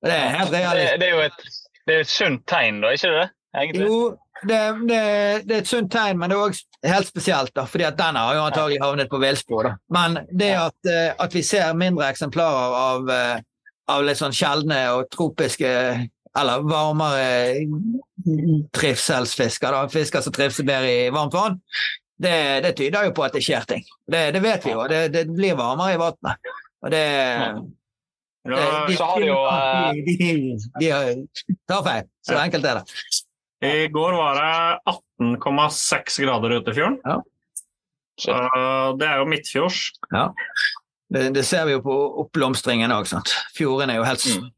Det er helt Det, det er jo et, det er et sunt tegn, da, ikke det? Egentlig. Jo, det, det, det er et sunt tegn, men det er òg helt spesielt, da, fordi at den har jo antagelig havnet på villspor. Men det at, eh, at vi ser mindre eksemplarer av, eh, av litt sånn sjeldne og tropiske eller varmere trivselsfisker, da, fisker som trives bedre i varmt vann, det, det tyder jo på at det skjer ting. Det, det vet vi jo. Det, det blir varmere i vannet. Og det, Ja, det så har de jo, eh, de, de, de, de tar feil. Så enkelt er det. I går var det 18,6 grader ute i fjorden. Ja. Uh, det er jo midtfjords. Det, det ser vi jo på oppblomstringen òg. Fjordene er jo helt Mm.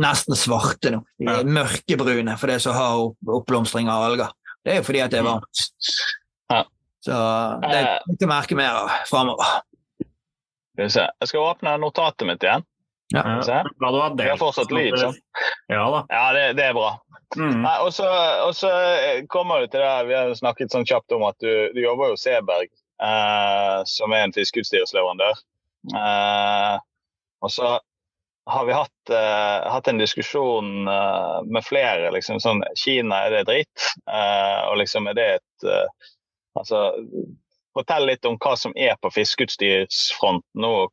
nesten svarte nå. De er mørkebrune for det som har opp, oppblomstring av alger. Det er jo fordi at det er varmt. Ja. Så det er Eh. ikke å merke mer av framover. Skal vi se. Jeg skal åpne notatet mitt igjen. Ja. Ja. Bra du Vi har fortsatt lyd, sånn. Ja da. Ja, det, det er bra. Mm. Nei, og så, og så kommer du til det vi har snakket sånn kjapt om at du, du jobber jo Seberg, eh, som er en fiskeutstyrsleverandør. Eh, og så har vi hatt, eh, hatt en diskusjon eh, med flere. liksom sånn, Kina, er det dritt? Eh, og liksom er det et eh, Altså, Fortell litt om hva som er på fiskeutstyrsfronten, nå.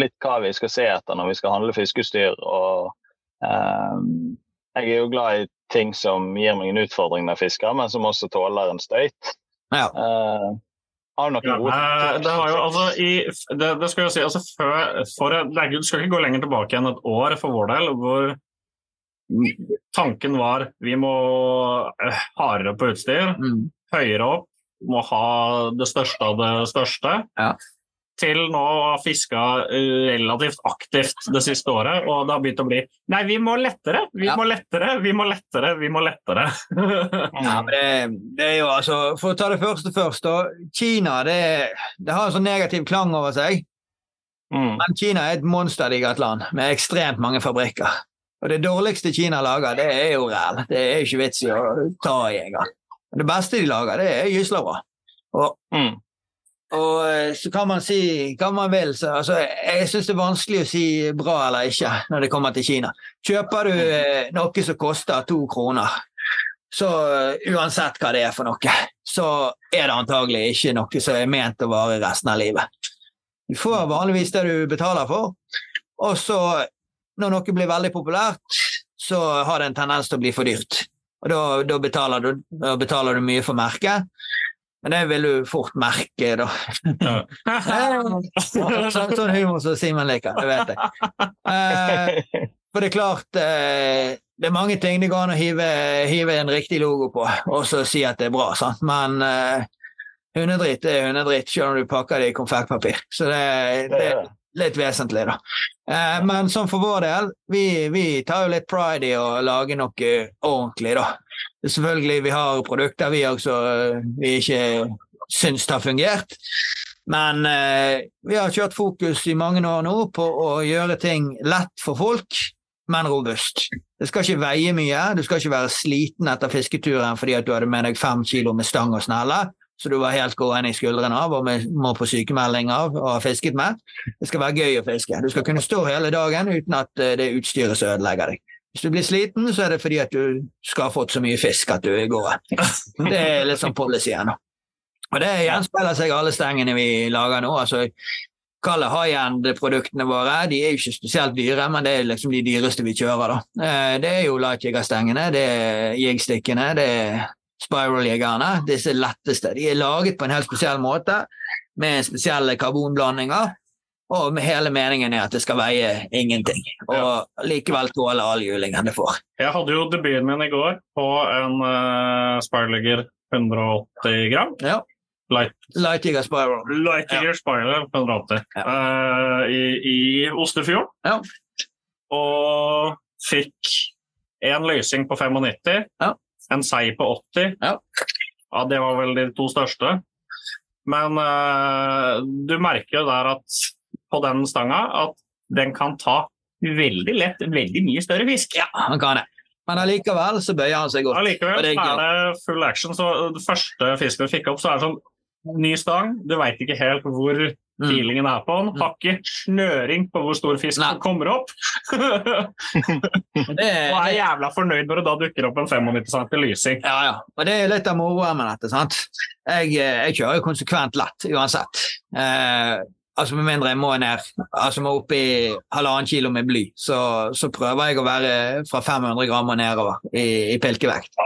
litt hva vi skal se etter når vi skal handle fiskeutstyr. Og, eh, jeg er jo glad i ting som gir meg en utfordring når jeg fisker, men som også tåler en støyt. Ja. Uh, har du noen Ja, gode eh, det, har jo, altså, i, det, det skal jo si, altså, før, for, det er- Du skal ikke gå lenger tilbake enn et år for vår del, hvor tanken var vi må eh, hardere på utstyr, Mm. høyere opp, må ha det største av det største. Ja. Til nå ha fiska relativt aktivt det siste året, og det har begynt å bli Nei, vi må lettere, vi Ja. må lettere, vi må lettere, vi må lettere. Ja, men det, det er jo altså, For å ta det første først, da. Kina det, det har en sånn negativ klang over seg. mm. Men Kina er et monsterdigert land med ekstremt mange fabrikker. Og det dårligste Kina lager, det er jo ræl. Det er jo ikke vits i å ta i engang. Det beste de lager, det er gysla bra. Og, Mm. Og eh, så kan man si hva man vil. Så, altså, jeg syns det er vanskelig å si bra eller ikke når det kommer til Kina. Kjøper du eh, noe som koster to kroner, så eh, uansett hva det er for noe, så er det antagelig ikke noe som er ment å vare resten av livet. Du får vanligvis det du betaler for, og så når noe blir veldig populært, så har det en tendens til å bli for dyrt. Og da, da, betaler, du, da betaler du mye for merket, men det vil du fort merke, da. Sånn sånn humor som Simen liker, det vet jeg. Eh, for det er klart eh, Det er mange ting det går an å hive, hive en riktig logo på, og så si at det er bra, sant? men eh, hundedritt er hundedritt, selv om du pakker det i konfektpapir. Så det, det er litt vesentlig, da. Eh, men sånn for vår del, vi, vi tar jo litt pride i å lage noe ordentlig, da. Selvfølgelig, vi har produkter vi også vi ikke syns har fungert. Men eh, vi har kjørt fokus i mange år nå på å gjøre ting lett for folk, men robust. Det skal ikke veie mye, du skal ikke være sliten etter fisketuren fordi at du hadde med deg fem kilo med stang og snelle, så du var helt gående i skuldrene av og må på sykemelding av og har fisket med. Det skal være gøy å fiske. Du skal kunne stå hele dagen uten at eh, det utstyret som ødelegger deg. Hvis du blir sliten, så er det fordi at du skal ha fått så mye fisk at du går. Det er litt sånn policyen. da. Og det gjenspeiler seg alle stengene vi lager nå. altså Kall det high-end-produktene våre. De er jo ikke spesielt dyre, men det er liksom de dyreste vi kjører. da. Eh, Det er jo lightjiggerstengene, det er jigstikkene, det er spiral-jeggerne. Disse letteste. De er laget på en helt spesiell måte, med spesielle karbonblandinger. Og hele meningen er at det skal veie ingenting, og likevel tåle all julingen det får. Jeg hadde jo debuten min i går på en uh, Spirlegger 180 gram. Ja. Light, Lightjigger spiral. Lightiger Spirler 180 Ja. uh, i, i Ostefjorden. Ja. Og fikk en løsning på 95, Ja. en sei på 80. Ja. Ja, det var vel de to største. Men uh, du merker jo der at på den stanga at den kan ta veldig lett veldig mye større fisk. Ja, han kan det. Men allikevel så bøyer han seg godt. Allikevel Og det er er det full action. Så det første fisken vi fikk opp, så er det sånn ny stang. Du veit ikke helt hvor Mm. feelingen er på den. Har ikke snøring på hvor stor fisk som kommer opp. og Det, er jævla fornøyd når det da dukker opp en 95 cm lysing. Ja, ja. Og det er litt av moroa med dette. sant? Jeg, eh, jeg kjører jo konsekvent lett uansett. Eh, altså Med mindre jeg må ned, altså må opp i halvannen kilo med bly, så, så prøver jeg å være fra 500 gram og nedover i, i pilkevekt.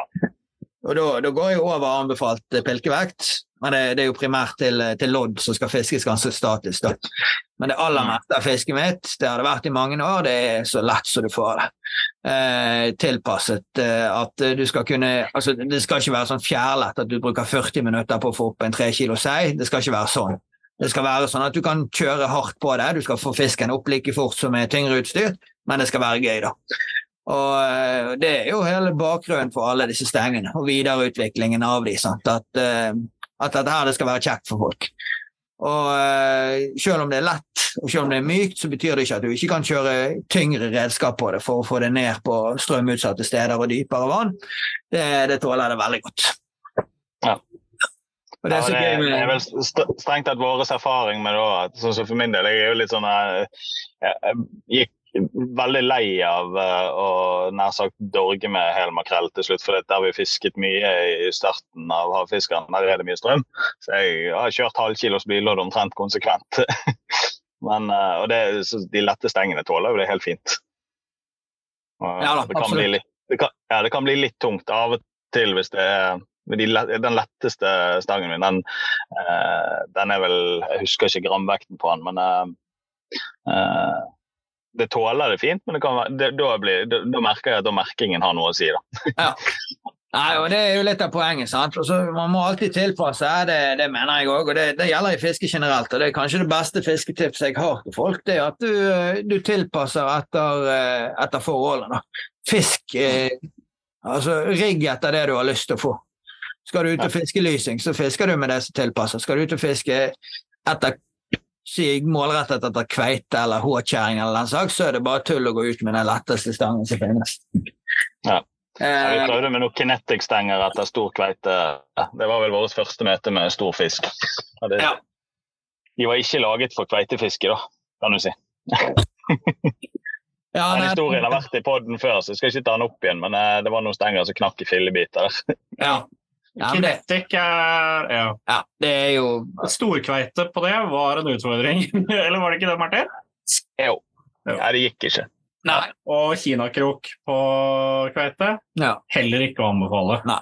Og da, da går jeg over anbefalt pilkevekt, men det, det er jo primært til, til lodd som skal fiskes ganske statisk. da. Men det aller meste av fisket mitt, det har det vært i mange år, det er så lett som du får det eh, tilpasset eh, at du skal kunne altså Det skal ikke være sånn fjærlett at du bruker 40 minutter på å få opp en 3 kilo sei. Det skal ikke være sånn. Det skal være sånn at du kan kjøre hardt på det. Du skal få fisken opp like fort som med tyngre utstyr, men det skal være gøy, da. Og eh, Det er jo hele bakgrunnen for alle disse stengene og videreutviklingen av de, sant? At, eh, at dette her det skal være kjekt for folk. Og eh, Selv om det er lett og selv om det er mykt, så betyr det ikke at du ikke kan kjøre tyngre redskap på det for å få det ned på strømutsatte steder og dypere vann. Det, det tåler det veldig godt. Og det er Ja, det, det er vel strengt tatt vår erfaring med det òg. Sånn som for min del, jeg er jo litt sånn eh, Jeg jeg gikk veldig lei av uh, å nær sagt dorge med hel makrell til slutt. For der vi fisket mye i starten av havfiskeren, der er det mye strøm. Så jeg har kjørt halvkilos bilodd omtrent konsekvent. Men, og det, de lette stengene tåler jo det helt fint. Ja, da, det, kan litt, det, kan, ja, det kan bli litt tungt av og til hvis det er de, den letteste stangen min, den, uh, den, er vel Jeg husker ikke gramvekten på den, men uh, det tåler det fint, men det kan, det, da, blir, da, da, merker jeg at merkingen har noe å si. Da. ja. Nei, og Det er jo litt av poenget. sant? Også, man må alltid tilpasse, det, det mener jeg òg. Og det, det, gjelder i fiske generelt. og Det er kanskje det beste fisketipset jeg har til folk. det er At du, du tilpasser etter, eh, etter forholdene. Fisk eh, altså Rigg etter det du har lyst til å få. Skal du ut og fiske lysing, så fisker du med det som tilpasser. Skal du ut og fiske etter sig målrettet etter kveite eller håkjerring eller den slags, så er det bare tull å gå ut med den letteste stangen som finnes. Ja. Ja, vi prøvde med noen kinetic-stenger etter stor kveite. Det var vel vårt første møte med stor fisk. Det, ja. De var ikke laget for kveitefiske, da, kan du si. ja, den historien har vært i poden før, så jeg skal ikke ta den opp igjen. Men eh, det var noen stenger som knakk i fillebiter. ja. Ja, Kinetic er ja. ja. Det er jo Storkveite på det var en utfordring, eller var det ikke det, Martin? Jo. Ja, det gikk ikke. Nei. Og kinakrok på kveite ja. heller ikke å anbefale. Nei.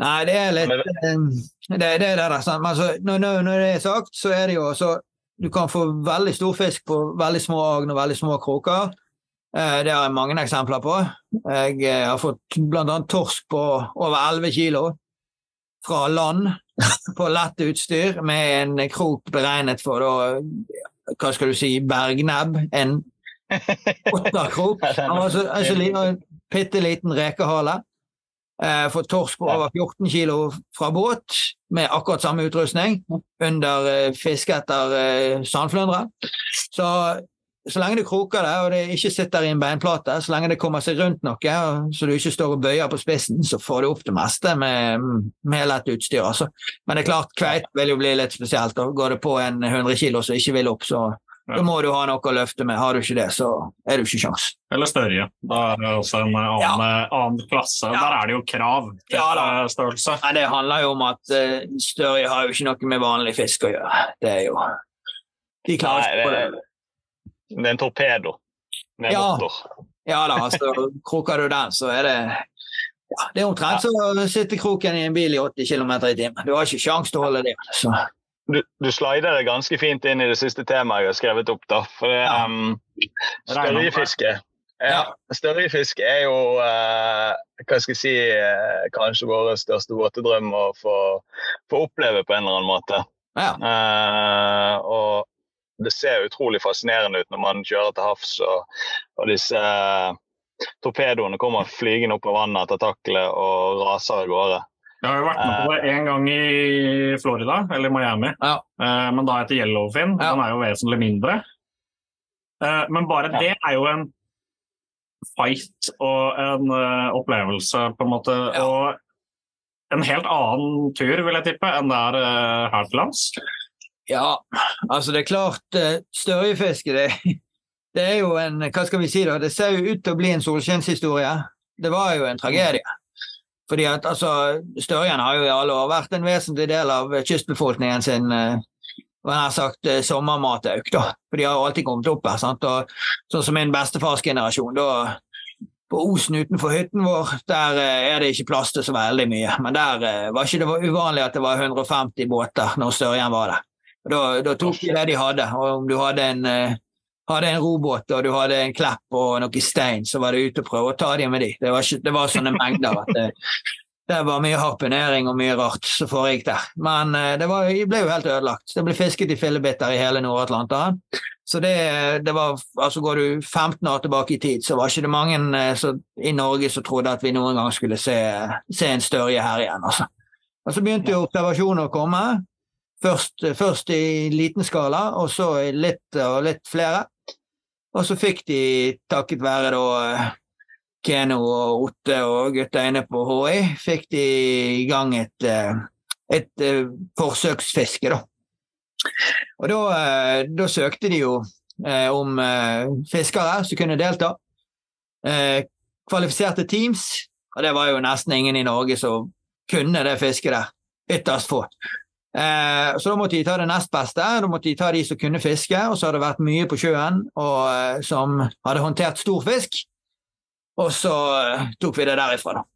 Nei, det er litt eh, Det, det, det der, altså, når, når, det er sagt, så er det jo også Du kan få veldig stor fisk på veldig små agn og veldig små kroker. Eh, det har jeg mange eksempler på. Jeg eh, har fått bl.a. torsk på over 11 kilo fra land på lett utstyr med en krok beregnet for da, hva skal du si, bergnebb. En åtterkrok. Altså, en bitte liten rekehale. Eh, fått torsk på over 14 kilo fra båt med akkurat samme utrustning under fiske etter sandflyndre. Så så lenge du kroker det, og det ikke sitter i en beinplate, så lenge det kommer seg rundt noe, så du ikke står og bøyer på spissen, så får du opp det meste med, med lett utstyr. Altså. Men det er klart, kveit vil jo bli litt spesielt. og Går det på en 100 kilo som ikke vil opp, så da må du ha noe å løfte med. Har du ikke det, så er du ikke sjans. Eller større. Da er det også en annen, ja. annen klasse. Ja. Der er det jo krav til ja, størrelse. Nei, det handler jo om at uh, større har jo ikke noe med vanlig fisk å gjøre. Det er jo De klarer ikke på det. Det er en torpedo med ja. motor. Ja da, altså, kroker du den, så er det ja, Det er omtrent som å sitte kroken i en bil i 80 km i timen. Du har ikke sjanse til å holde det. Så. Du, du slider det ganske fint inn i det siste temaet jeg har skrevet opp. da. For det, ja. um, Størjefiske ja, er jo uh, hva skal jeg si, uh, kanskje vår største våtedrøm å få, få, oppleve på en eller annen måte. Ja. Uh, og det ser utrolig fascinerende ut når man kjører til havs og, og disse eh, torpedoene kommer flygende opp av vannet etter taklet og raser av gårde. Jeg har jo vært med på det én gang i Florida, eller Miami, ja. uh, men da heter Yellowfin. Ja. Den er jo vesentlig mindre. Uh, men bare ja. det er jo en fight og en opplevelse, på en måte. Og en helt annen tur, vil jeg tippe, enn det er her til lands. Ja, altså det er klart uh, Størjefiske, det, det, er jo en Hva skal vi si, da? Det ser jo ut til å bli en solskinnshistorie. Det var jo en tragedie. Fordi at altså, Størjen har jo i alle år vært en vesentlig del av kystbefolkningen sin og jeg har sagt uh, sommermatauk. da. For de har jo alltid kommet opp her. sant? Og, sånn som min bestefars generasjon. da på Osen utenfor hytten vår der er det ikke plass til så veldig mye. Men der var ikke det uvanlig at det var 150 båter når Størjen var der. Da, da tok de det de hadde. Og om du hadde en, uh, hadde en robåt og du hadde en klepp og noe stein, så var det ute og prøve å ta dem med de. Det var, ikke, det var sånne mengder at det, det, var mye harpunering og mye rart som foregikk der. Men uh, det, var, det, ble jo helt ødelagt. Det ble fisket i fillebitter i hele Nord-Atlanteren. Så det, det, var, altså Går du 15 år tilbake i tid, så var ikke det mange så, i Norge som trodde at vi noen gang skulle se, se en størje her igjen. altså. Og Så begynte jo observasjoner å komme, Først, først, i liten skala, og så litt og litt flere. Og så fikk de, takket være da Keno og Otte og gutta inne på HI, fikk de i gang et, et, et forsøksfiske, da. Og da, da, søkte de jo eh, om eh, fiskere som kunne delta. Eh, kvalifiserte teams, og det var jo nesten ingen i Norge som kunne det fisket der. Ytterst få. Eh, så da måtte de ta det nest beste. Da måtte de ta de som kunne fiske, og så hadde det vært mye på sjøen, og eh, som hadde håndtert stor fisk. Og så eh, tok vi det derifra, da.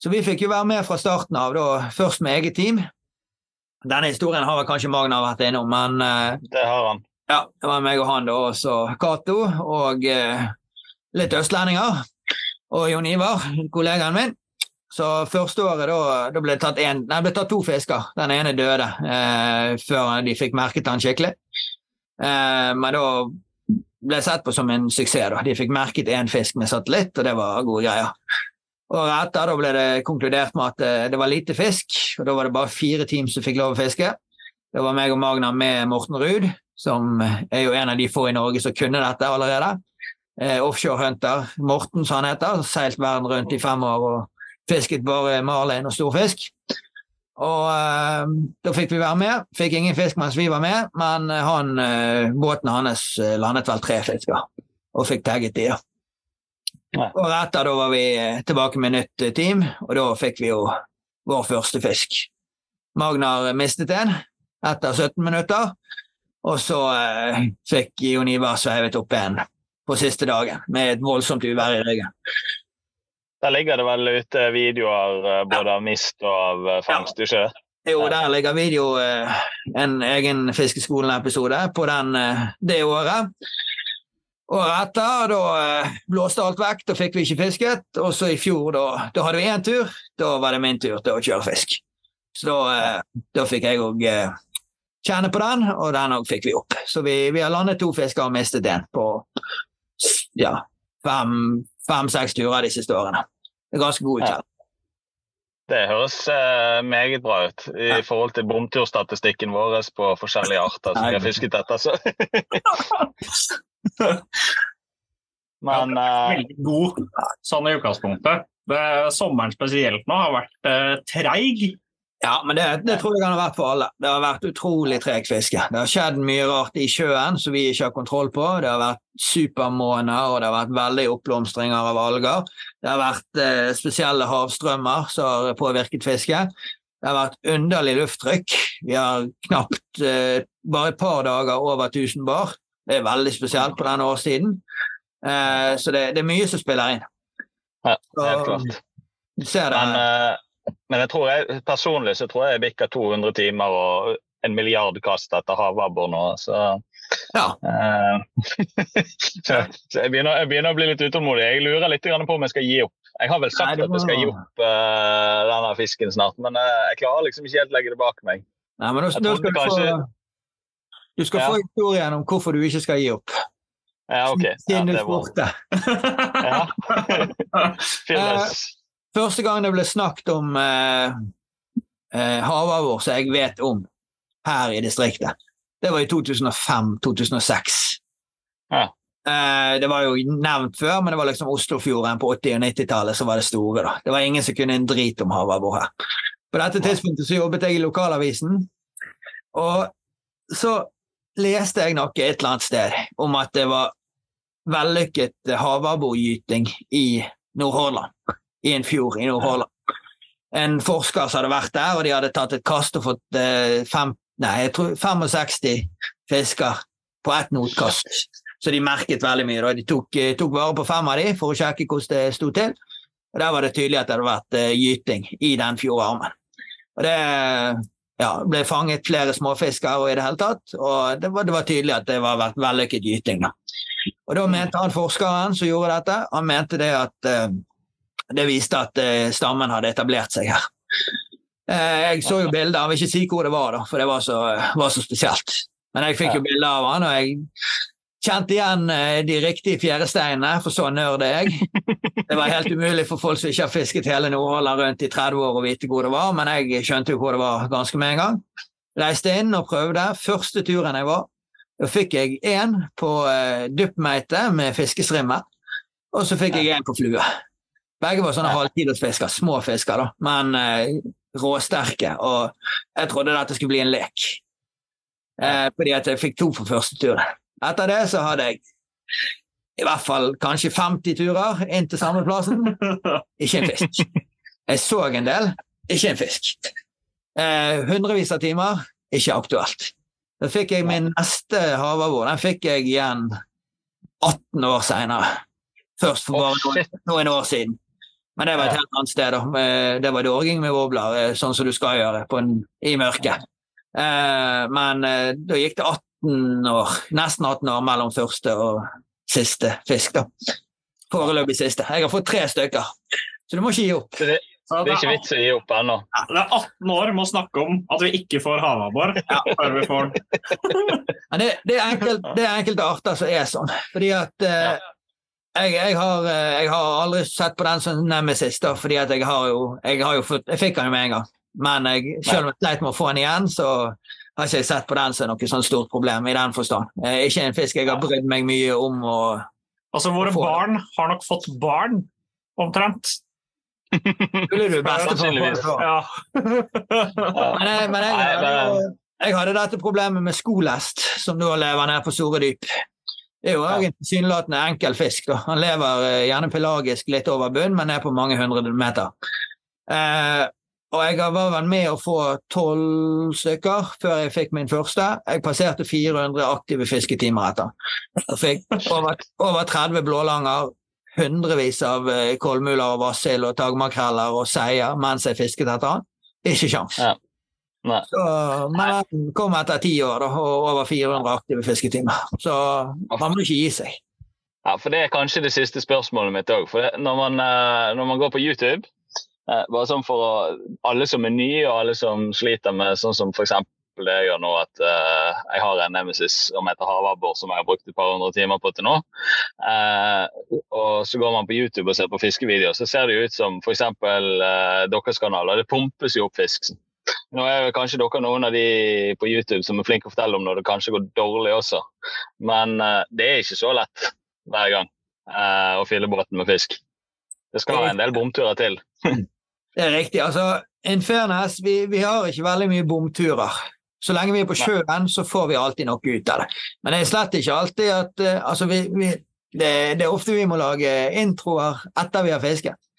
Så vi fikk jo være med fra starten av, da, først med eget team. Denne historien har vel kanskje Magna vært innom, men Det har han. ja, det var meg og han da, og så Cato og litt østlendinger. Og Jon Ivar, kollegaen min. Så første året da, da ble, det tatt en, nei, ble tatt to fisker. Den ene døde eh, før de fikk merket den skikkelig. Eh, men da ble sett på som en suksess. da. De fikk merket én fisk med satellitt, og det var gode greier. Året etter da ble det konkludert med at eh, det var lite fisk, og da var det bare fire team som fikk lov å fiske. Det var meg og Magna med Morten Ruud, som er jo en av de få i Norge som kunne dette allerede. Eh, offshore hunter, Morten som han heter, seilt verden rundt i fem år og fisket bare marlin og storfisk. Og uh, da fikk vi være med. Fikk ingen fisk mens vi var med, men eh, han, uh, båten hans eh, landet vel tre fisker og fikk tagget de. da. Ja. Året etter da var vi tilbake med nytt team, og da fikk vi jo vår første fisk. Magnar mistet en etter 17 minutter, og så uh, fikk Jon Ivar sveivet opp en på siste dagen med et voldsomt uvær i ryggen. Der ligger det vel ute videoer eh, både av mist og av fangst fangst, ikke? Jo, der ligger video, eh, en egen Fiskeskolen-episode på den eh, det året. Året etter, da eh, blåste alt vekk, da fikk vi ikke fisket. Og så i fjor, da, da hadde vi én tur. Da var det min tur til å kjøre fisk. Så da, eh, da fikk jeg òg eh, kjenne på den, og den òg fikk vi opp. Så vi, vi har landet to fisker og mistet en på ja, fem-seks turer de siste årene. Det er ganske god Ja. uttelling. Det høres eh, meget bra ut i forhold til bomturstatistikken vår på forskjellige arter som vi har fisket etter. Så. Men eh, Veldig god sånn i utgangspunktet. Det, sommeren spesielt nå har vært eh, treig. Ja, men det, det tror jeg han har vært for alle. Det har vært utrolig tregt fiske. Det har skjedd mye rart i sjøen som vi ikke har kontroll på. Det har vært supermåner, og det har vært veldig oppblomstringer av alger. Det har vært eh, spesielle havstrømmer som har påvirket fisket. Det har vært underlig lufttrykk. Vi har knapt eh, bare et par dager over 1000 bar. Det er veldig spesielt på denne årstiden. Eh, så det, det er mye som spiller inn. ja, helt klart. Du ser det. Men, eh, men jeg tror jeg, personlig så tror jeg jeg bikker 200 timer og en milliard kast etter havabbor nå. Så, ja. uh, så, så jeg, begynner, jeg begynner å bli litt utålmodig. Jeg lurer litt på om jeg skal gi opp. Jeg har vel sagt Nei, at jeg skal gi opp uh, denne fisken snart, men uh, jeg klarer liksom ikke helt legge det bak meg. Nei, men trodde skal du få, kanskje- du skal Ja. få historien om hvorfor du ikke skal gi opp. Ja, OK. Ja, du spurte. ja. Fylles. Første gang det ble snakket om eh, eh, havabbor som jeg vet om her i distriktet, det var i 2005-2006. Ja. Eh, det var jo nevnt før, men det var liksom Oslofjorden på 80- og 90-tallet som var det store. da. Det var ingen som kunne en drit om havabbor her. På dette tidspunktet så jobbet jeg i lokalavisen, og så leste jeg noe et eller annet sted om at det var vellykket havabborgyting i Nordhordland. I en fjord i Nordhordland. En forsker som hadde vært der, og de hadde tatt et kast og fått eh, fem, nei, jeg tror 65 fisker på ett notkast. Så de merket veldig mye. Da. De tok, eh, tok vare på fem av de for å sjekke hvordan det sto til. Og Der var det tydelig at det hadde vært eh, gyting i den fjordarmen. Og det ja, ble fanget flere småfisker og i det hele tatt, og det var, det var tydelig at det var vært vellykket gyting. Da. Og da mente han forskeren som gjorde dette, han mente det at eh, det viste at eh, stammen hadde etablert seg her. Eh, jeg så jo bilder, jeg vil ikke si hvor det var, da, for det var så, var så spesielt. Men jeg fikk jo bilder av han, og jeg kjente igjen eh, de riktige fjæresteinene, for så nerd er jeg. Det var helt umulig for folk som ikke har fisket hele Nordhordland rundt i 30 år å vite hvor det var, men jeg skjønte jo hvor det var ganske med en gang. Reiste inn og prøvde. Første turen jeg var, da fikk jeg én på eh, duppmeite med fiskestrimmer, og så fikk jeg én på flue. Begge var sånne halvkilosfisker, små fisker, da, men eh, råsterke. Og jeg trodde dette skulle bli en lek. Eh, fordi at jeg fikk to på første tur. Etter det så hadde jeg i hvert fall kanskje 50 turer inn til samme plassen. Ikke en fisk. Jeg så en del, ikke en fisk. Eh, hundrevis av timer, ikke aktuelt. Da fikk jeg min neste havabbor. Den fikk jeg igjen 18 år seinere. Først for bare noen, noen år siden. Men det var et helt annet sted. da. Eh, Det var dorging med wobbler, eh, sånn som du skal gjøre på en, i mørket. Eh, men da gikk det 18 år, nesten 18 år mellom første og siste fisk. da. Foreløpig siste. Jeg har fått tre stykker, så du må ikke gi opp. Det, er ikke vits å gi opp ennå. Det er 18 år med å snakke om at vi ikke får havabbor før vi får den. Det, det, er enkelt, det er enkelte arter som er sånn. Fordi at eh, jeg, jeg, har, eh, jeg har aldri sett på den som nemesis, da, fordi jeg har jo Jeg, har jo fått, jeg fikk den jo med en gang. Men jeg, selv om jeg sleit med å få den igjen, så har ikke jeg sett på den som noe sånn stort problem i den forstand. Eh, ikke en fisk jeg har brydd meg mye om. å Altså, våre barn har nok fått barn, omtrent. Skulle du beste for Sannsynligvis. for- Ja. Men, jeg, men jeg, jeg hadde dette problemet med skolest, som nå lever nede på store dyp. Det er jo også en tilsynelatende enkel fisk. Da. Han lever eh, gjerne pelagisk litt over bunn, men er på mange hundre meter. Eh, og jeg var vel med å få tolv stykker før jeg fikk min første. Jeg passerte 400 aktive fisketimer etter. Og fikk over, over 30 blålanger, hundrevis av eh, kolmuler og vassild og tagmakreller og seier mens jeg fisket etter han. Ikke kjangs. Ja. Nei. Så, men den kom etter ti år da, og over 400 aktive fisketimer. Så man må ikke gi seg. Ja, for Det er kanskje det siste spørsmålet mitt òg. Når, man, eh, når man går på YouTube eh, bare sånn for Alle som er nye og alle som sliter med sånn som f.eks. det jeg gjør nå, at eh, jeg har en nemesis som heter havabbor, som jeg har brukt et par hundre timer på til nå. Og så går man på YouTube og ser på fiskevideoer, så ser det jo ut som f.eks. Uh, deres kanaler. Det pumpes jo opp fisk. Nå er det kanskje dere noen av de på YouTube som er flinke å fortelle om når det kanskje går dårlig også, men eh, det er ikke så lett hver gang eh, å fylle båten med fisk. Det skal en del bomturer til. Det er riktig. altså In fairness, vi, vi har ikke veldig mye bomturer. Så lenge vi er på sjøen, så får vi alltid noe ut av det. Men det er slett ikke alltid at eh, altså vi, vi, det, det er ofte vi må lage introer etter vi har fisket.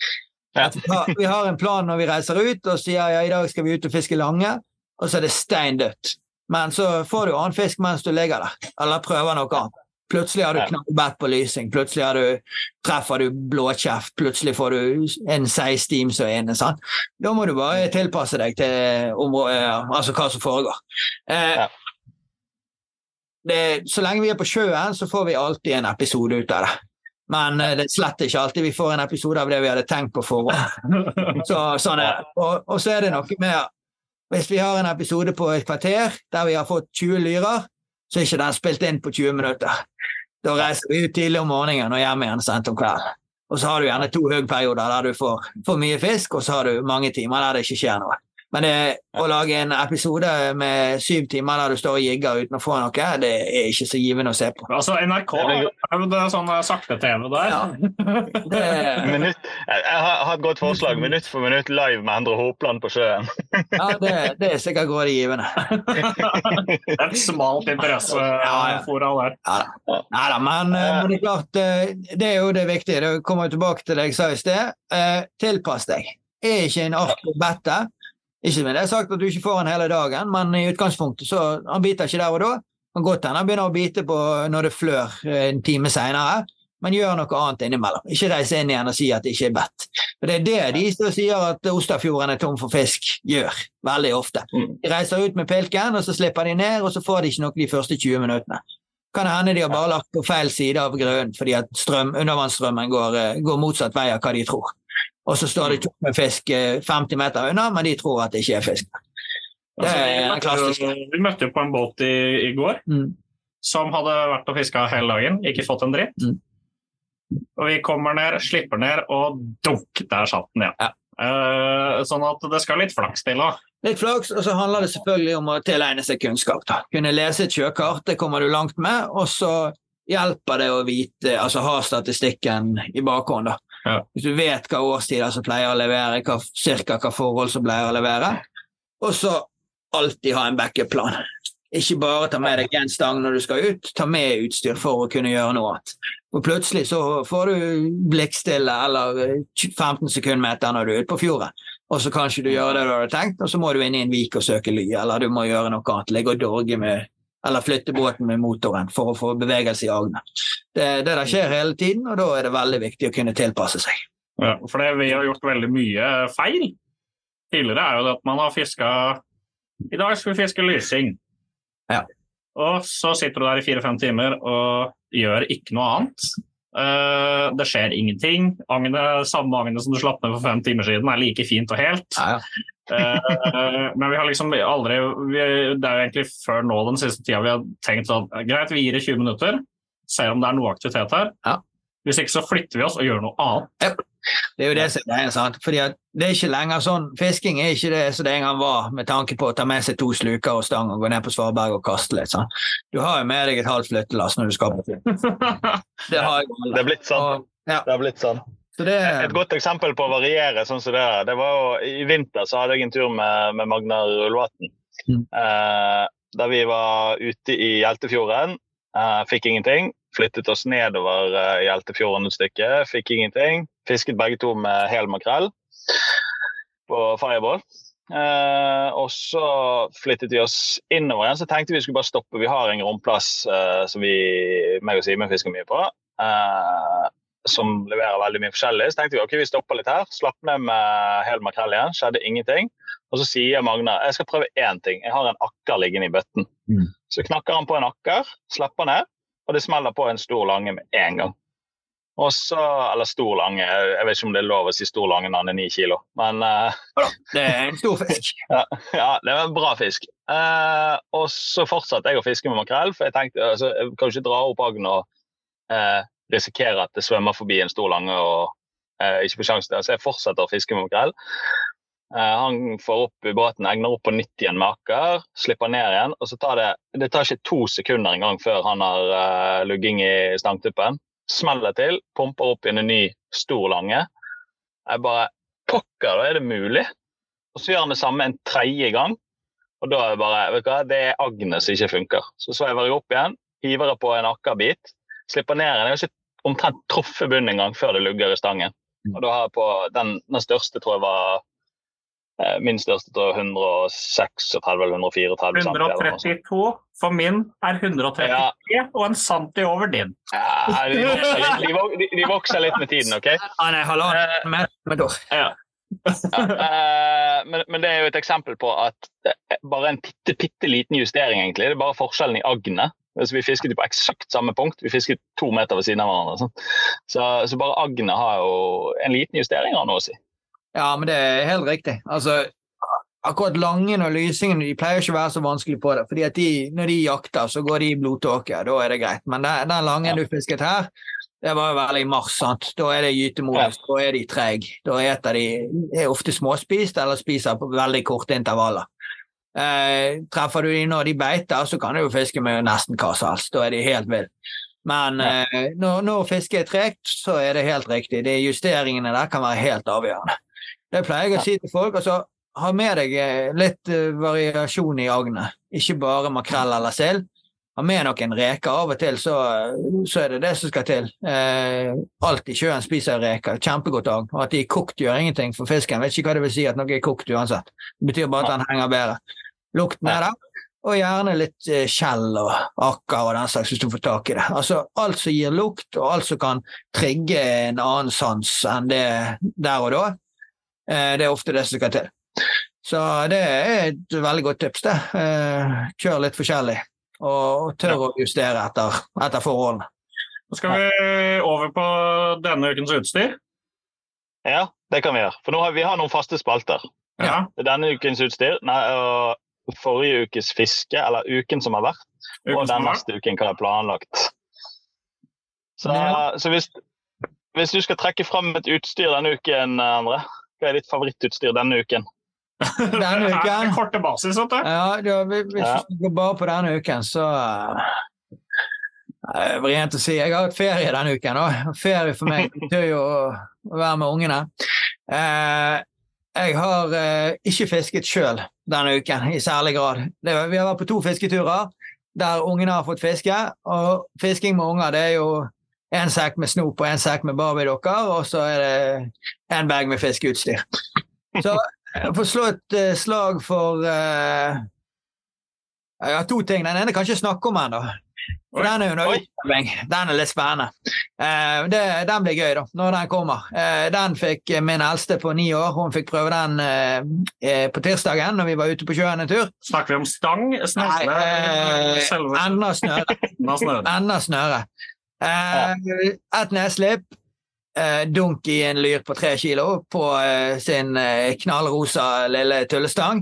Vi, har, en plan når vi reiser ut og sier ja, i dag skal vi ut og fiske lange, og så er det stein dødt. Men så får du annen fisk mens du ligger der, eller prøver noe annet. Plutselig har du Ja. på lysing, plutselig har du, treffer du blåkjeft, plutselig får du en seistim som er inne. Sant? Da må du bare tilpasse deg til området, altså hva som foregår. Eh, det, så lenge vi er på sjøen, så får vi alltid en episode ut av det. Men eh, det er slett ikke alltid vi får en episode av det vi hadde tenkt på forhånd. Så, sånn er det. Og, og så er det noe med Hvis vi har en episode på et kvarter der vi har fått 20 lyrer, så er ikke den spilt inn på 20 minutter. Da reiser vi ut tidlig om morgenen og hjem igjen sent om kvelden. Og så har du gjerne to høyperioder der du får, får mye fisk, og så har du mange timer der det ikke skjer noe. Men det, å lage en episode med syv timer der du står og jigger uten å få noe, det er ikke så givende å se på. Altså, NRK det er sånn eh, sakte-TV der. Ja. Det, Minutt, jeg har et godt forslag. Minutt for minutt live med Endre Hopland på sjøen. ja, det, det er sikkert grådig givende. Et smalt interessefora der. Nei da, men, eh, men det er klart, eh, det er jo det viktige. Det kommer tilbake til det jeg sa i sted. Eh, Tilpass deg. Er ikke en art å bette. Ikke med det sagt at du ikke får den hele dagen, men i utgangspunktet så han biter ikke der og da. Kan godt hende han begynner å bite på når det flør eh, en time seinere, men gjør noe annet innimellom. Ikke reise inn igjen og si at det ikke er bedt. For Det er det de som sier at Osterfjorden er tom for fisk, gjør veldig ofte. Mm. De reiser ut med pilken, og så slipper de ned, og så får de ikke noe de første 20 minuttene. Kan det hende de har bare lagt på feil side av grunnen fordi at strøm, undervannsstrømmen går, eh, går motsatt vei av hva de tror. Og så står det to med fisk eh, 50 meter unna, men de tror at det ikke er fisk. Det Altså, vi, møtte, klassisk. vi møtte jo på en båt i, i går Mm. som hadde vært og fiska hele dagen, ikke fått en dritt. Mm. Og vi kommer ned, slipper ned, og dunk, der satt den igjen. Ja. Uh, sånn at det skal litt flaks til. da. Litt flaks, og så handler det selvfølgelig om å tilegne seg kunnskap. Da. Kunne lese et sjøkart, det kommer du langt med, og så hjelper det å vite, altså ha statistikken i bakhånd. da. Hvis du vet hva årstider som pleier å levere, hva, cirka hva forhold som pleier å levere, og så alltid ha en backup-plan. ikke bare ta med deg én stang når du skal ut, ta med utstyr for å kunne gjøre noe annet. Og plutselig så får du blikkstille eller 15 sekundmeter når du er ute på fjorden. Og så kanskje du gjør det du hadde tenkt, og så må du inn i en vik og søke ly, eller du må gjøre noe annet. Ligge og dorge med eller flytte båten med motoren for å få bevegelse i agnet. Det, det der skjer hele tiden, og da er det veldig viktig å kunne tilpasse seg. Ja, for det, vi har gjort veldig mye feil. Tidligere er jo det at man har fiska I dag skal vi fiske lysing. Ja. Og så sitter du der i fire-fem timer og gjør ikke noe annet. Uh, det skjer ingenting. Agne, samme agnet som du slapp ned for fem timer siden, er like fint og helt. Ja, ja. Eh, men vi har liksom aldri vi, Det er jo egentlig før nå den siste tida vi har tenkt sånn Greit, vi gir det 20 minutter, ser om det er noe aktivitet her. Ja. Hvis ikke så flytter vi oss og gjør noe annet. Det er jo det som er sant? Fordi det er ikke lenger sånn, Fisking er ikke det som det en gang var, med tanke på å ta med seg to sluker og stang og gå ned på Svarberg og kaste litt. sant? Du har jo med deg et halvt flyttelass når du skal på tur. Det har jo. Det er blitt sånn. Og, ja, Det er blitt sånn. Det, Et godt eksempel på å variere sånn som det er, det var jo I vinter så hadde jeg en tur med, med Magnar Ullvatn. Mm. Eh, da vi var ute i Hjeltefjorden. Eh, fikk ingenting. Flyttet oss nedover eh, Hjeltefjorden et stykke. Fikk ingenting. Fisket begge to med hel makrell på fireball. Eh, og så flyttet vi oss innover igjen. Så tenkte vi skulle bare stoppe. Vi har en romplass eh, som vi meg og Simen fisker mye på. Eh, som leverer veldig mye forskjellig. Så tenkte vi ok, vi stopper litt her. Slapp ned med hel makrell igjen. Skjedde ingenting. Og så sier Magna jeg skal prøve én ting. Jeg har en akker liggende i bøtten. Mm. Så knakker han på en akker, slipper ned, og det smeller på en stor lange med en gang. Og så, Eller stor lange, jeg vet ikke om det er lov å si stor lange når han er ni kilo. Men uh, det er en stor fisk. ja, ja, det er en bra fisk. Uh, og så fortsatte jeg å fiske med makrell, for jeg tenkte altså, jeg kan jo ikke dra opp agn og eh, risikere at det svømmer forbi en stor lange og eh, ikke får sjansen til. Så jeg fortsetter å fiske med makrell. Eh, han får opp i båten, egner opp på nytt igjen med aker, slipper ned igjen. og så tar Det det tar ikke to sekunder engang før han har eh, lugging i stangtuppen. Smeller til, pumper opp igjen en ny stor lange. Jeg bare Pokker, da er det mulig? Og så gjør han det samme en tredje gang. Og da er det bare vet du hva, Det er agnet som ikke funker. Så sveiver jeg opp igjen, hiver jeg på en akkerbit, slipper ned igjen. Jeg har ikke omtrent truffet bunnen en gang før det lugger i stangen. Og da har jeg på den, den største tror jeg var eh, Min største tror jeg 136 eller 134 cm. eller 132 for min er 133 Ja. og en santi over din. Ja, de, vokser litt, de, de, vokser litt med tiden, OK? Ja, nei, hallo. Med, med år. Ja, eh, men, men det er jo et eksempel på at eh, bare en bitte, bitte liten justering, egentlig. Det er bare forskjellen i agnet. Altså, vi fisket på eksakt samme punkt. Vi fisket to meter ved siden av hverandre. Sånn. Så, så bare agnet har jo en liten justering av noe å si. Ja, men det er helt riktig. Altså, akkurat Langen og Lysingen de pleier ikke å være så vanskelig på det. fordi at de, Når de jakter, så går de i blodtåke. Da er det greit. Men den, den Langen du fisket her, det var vel i mars. sant? Da er det gytemodus. Da er de treige. Da eter de er ofte småspist eller spiser på veldig korte intervaller. Eh, treffer du de når de beiter, så kan du jo fiske med nesten hva som helst. Da er de helt ville. Men eh, når, når fisket er tregt, så er det helt riktig. De justeringene der kan være helt avgjørende. Det pleier jeg å si til folk. altså Ha med deg eh, litt uh, variasjon i agnet. Ikke bare makrell eller sild. Ha med noen reker. Av og til så, så er det det som skal til. Eh, alt i sjøen spiser reker. Kjempegodt agn. Og at de er kokt gjør ingenting for fisken. Vet ikke hva det vil si at noe er kokt uansett. Det betyr bare at den henger bedre. Lukten er der. Og gjerne litt eh, skjell og akker og den slags, hvis du får tak i det. Altså alt som gir lukt, og alt som kan trigge en annen sans enn det der og da, eh, det er ofte det som skal til. Så det er et veldig godt tips, det. Eh, kjør litt forskjellig, og tør å justere etter, etter forholdene. Nå skal vi over på denne ukens utstyr. Ja, det kan vi gjøre. For nå har vi har noen faste spalter. Ja. Denne ukens utstyr, nei, og forrige ukes fiske, eller uken som har vært, og den neste uken hva er planlagt. Så, Ja. så hvis, hvis du skal trekke fram et utstyr denne uken, André, hva er ditt favorittutstyr denne uken? Denne uken korte basis, vet du. Ja, da, hvis Ja. vi går bare på denne uken, så eh, Vrient å si. Jeg har hatt ferie denne uken. Da. Ferie for meg betyr jo å være med ungene. Eh, jeg har eh, ikke fisket sjøl denne uken i særlig grad. Det, vi har vært på to fisketurer der ungene har fått fiske. Og fisking med unger det er jo en sekk med snop og en sekk med barbiedokker, og så er det en bag med fiskeutstyr. Så jeg får slå et uh, slag for uh, Jeg har to ting. Den ene kan jeg ikke snakke om ennå. For den er jo noe utprøving. Den er litt spennende. Eh, det, den blir gøy, da, når den kommer. Eh, den fikk min eldste på ni år. Hun fikk prøve den eh, på tirsdagen når vi var ute på sjøen en tur. Snakker vi om stang? Snelle? Nei, enda snøre. enda snøre. Et nedslipp. Dunk i en lyr på tre kilo på sin knallrosa lille tullestang.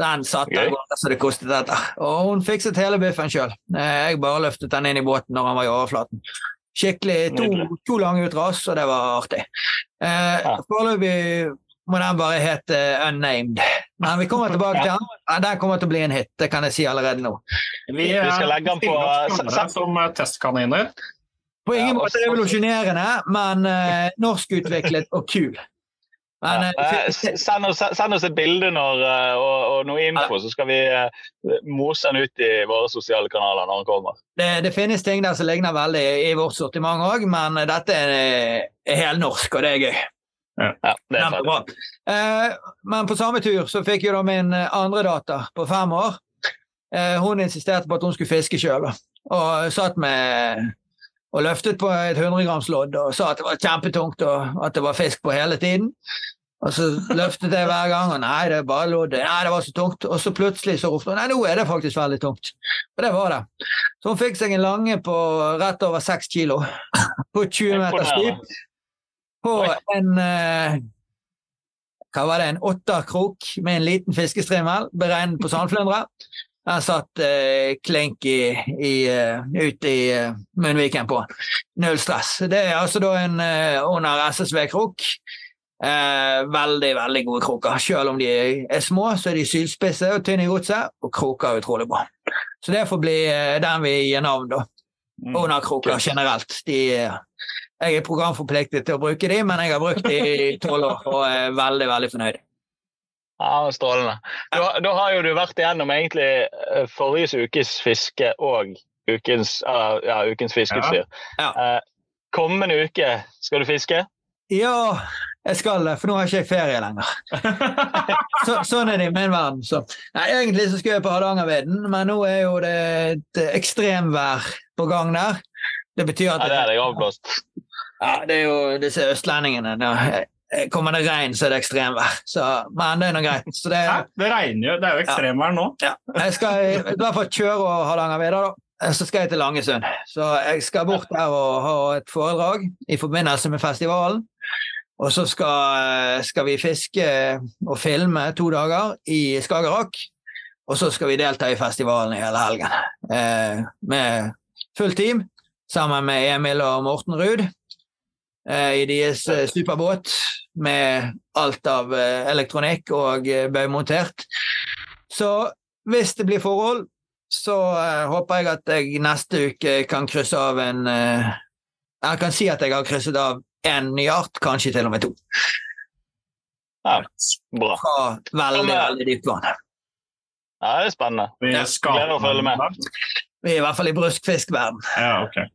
Den satt der okay. så det kostet dette. Og hun fikset hele biffen sjøl. Jeg bare løftet den inn i båten når han var i overflaten. Skikkelig to, to lange utras, og det var artig. Eh, Foreløpig må den bare hete Unnamed. Men vi kommer tilbake til den. Den kommer til å bli en hit, det kan jeg si allerede nå. Vi, vi skal legge den på som testkaniner. På ingen måte revolusjonerende, men uh, norskutviklet og kul. Men, ja. Eh, send, oss, send, oss, et bilde når, eh, og, og, noe info, så skal vi eh, mose den ut i våre sosiale kanaler når den kommer. Det, det finnes ting der som ligner veldig i vårt sortiment òg, men dette er, er helnorsk, og det er gøy. Ja, det er bra. men på samme tur så fikk jo da min andre datter på fem år. hun insisterte på at hun skulle fiske sjøl, og satt med og løftet på et 100 grams lodd og sa at det var kjempetungt og at det var fisk på hele tiden. Og så løftet jeg hver gang, og nei, det er bare loddet. Nei, det var så tungt. Og så plutselig så ropte hun nei, nå er det faktisk veldig tungt. Og det var det. Så hun fikk seg en lange på rett over seks kilo på 20 meter dyp. På en eh, hva var det, en åtterkrok med en liten fiskestrimmel beregnet på sandflyndre. Den satt eh, klink i, i, uh, ut i uh, munnviken på. Null stress. Det er altså da en uh, under SSV-krok. Eh, veldig veldig gode kroker. Selv om de er små, så er de sylspisse og tynne i godset, og kroker er utrolig bra. Så det får bli den vi gir navn, da. Mm. Under-kroker generelt. De, jeg er programforpliktet til å bruke de, men jeg har brukt de i tolv år og er veldig, veldig fornøyd. Ja, Strålende. Da, da, har jo du vært igjennom egentlig eh, forrige ukes fiske og ukens, ja, ukens fiskeutstyr. Ja. Ja. Uh, kommende uke, skal du fiske? Ja, jeg skal det, for nå har ikke jeg ferie lenger. så, sånn er det i min verden. Så. Nei, egentlig så skulle jeg på Hardangervidda, men nå er jo det et ekstremvær på gang der. Det betyr at Ja, det er deg avblåst. Ja, det er jo disse østlendingene. Eh, kommer det regn, så er det ekstremvær. Så, men det er nå greit. Det, Hæ? det, regner jo, det er jo ekstremvær nå. Ja. Jeg skal i hvert fall kjøre og Hardangervidda, da. Eh, så skal jeg til Langesund. Så jeg skal bort der og ha et foredrag i forbindelse med festivalen. Og så skal, eh, skal vi fiske og filme to dager i Skagerrak. Og så skal vi delta i festivalen hele helgen. Eh, med fullt team sammen med Emil og Morten Ruud eh, i deres eh, superbåt med alt av eh, elektronikk og eh, baumontert. Så hvis det blir forhold, så håper jeg at jeg neste uke kan krysse av en Jeg kan si at jeg har krysset av én ny art, kanskje til og med to. Ja, bra. Fra veldig, veldig dypt vann. Ja, det er spennende. Vi ja. Gleder å følge med. Vi er i hvert fall i bruskfiskverden. Ja, okay.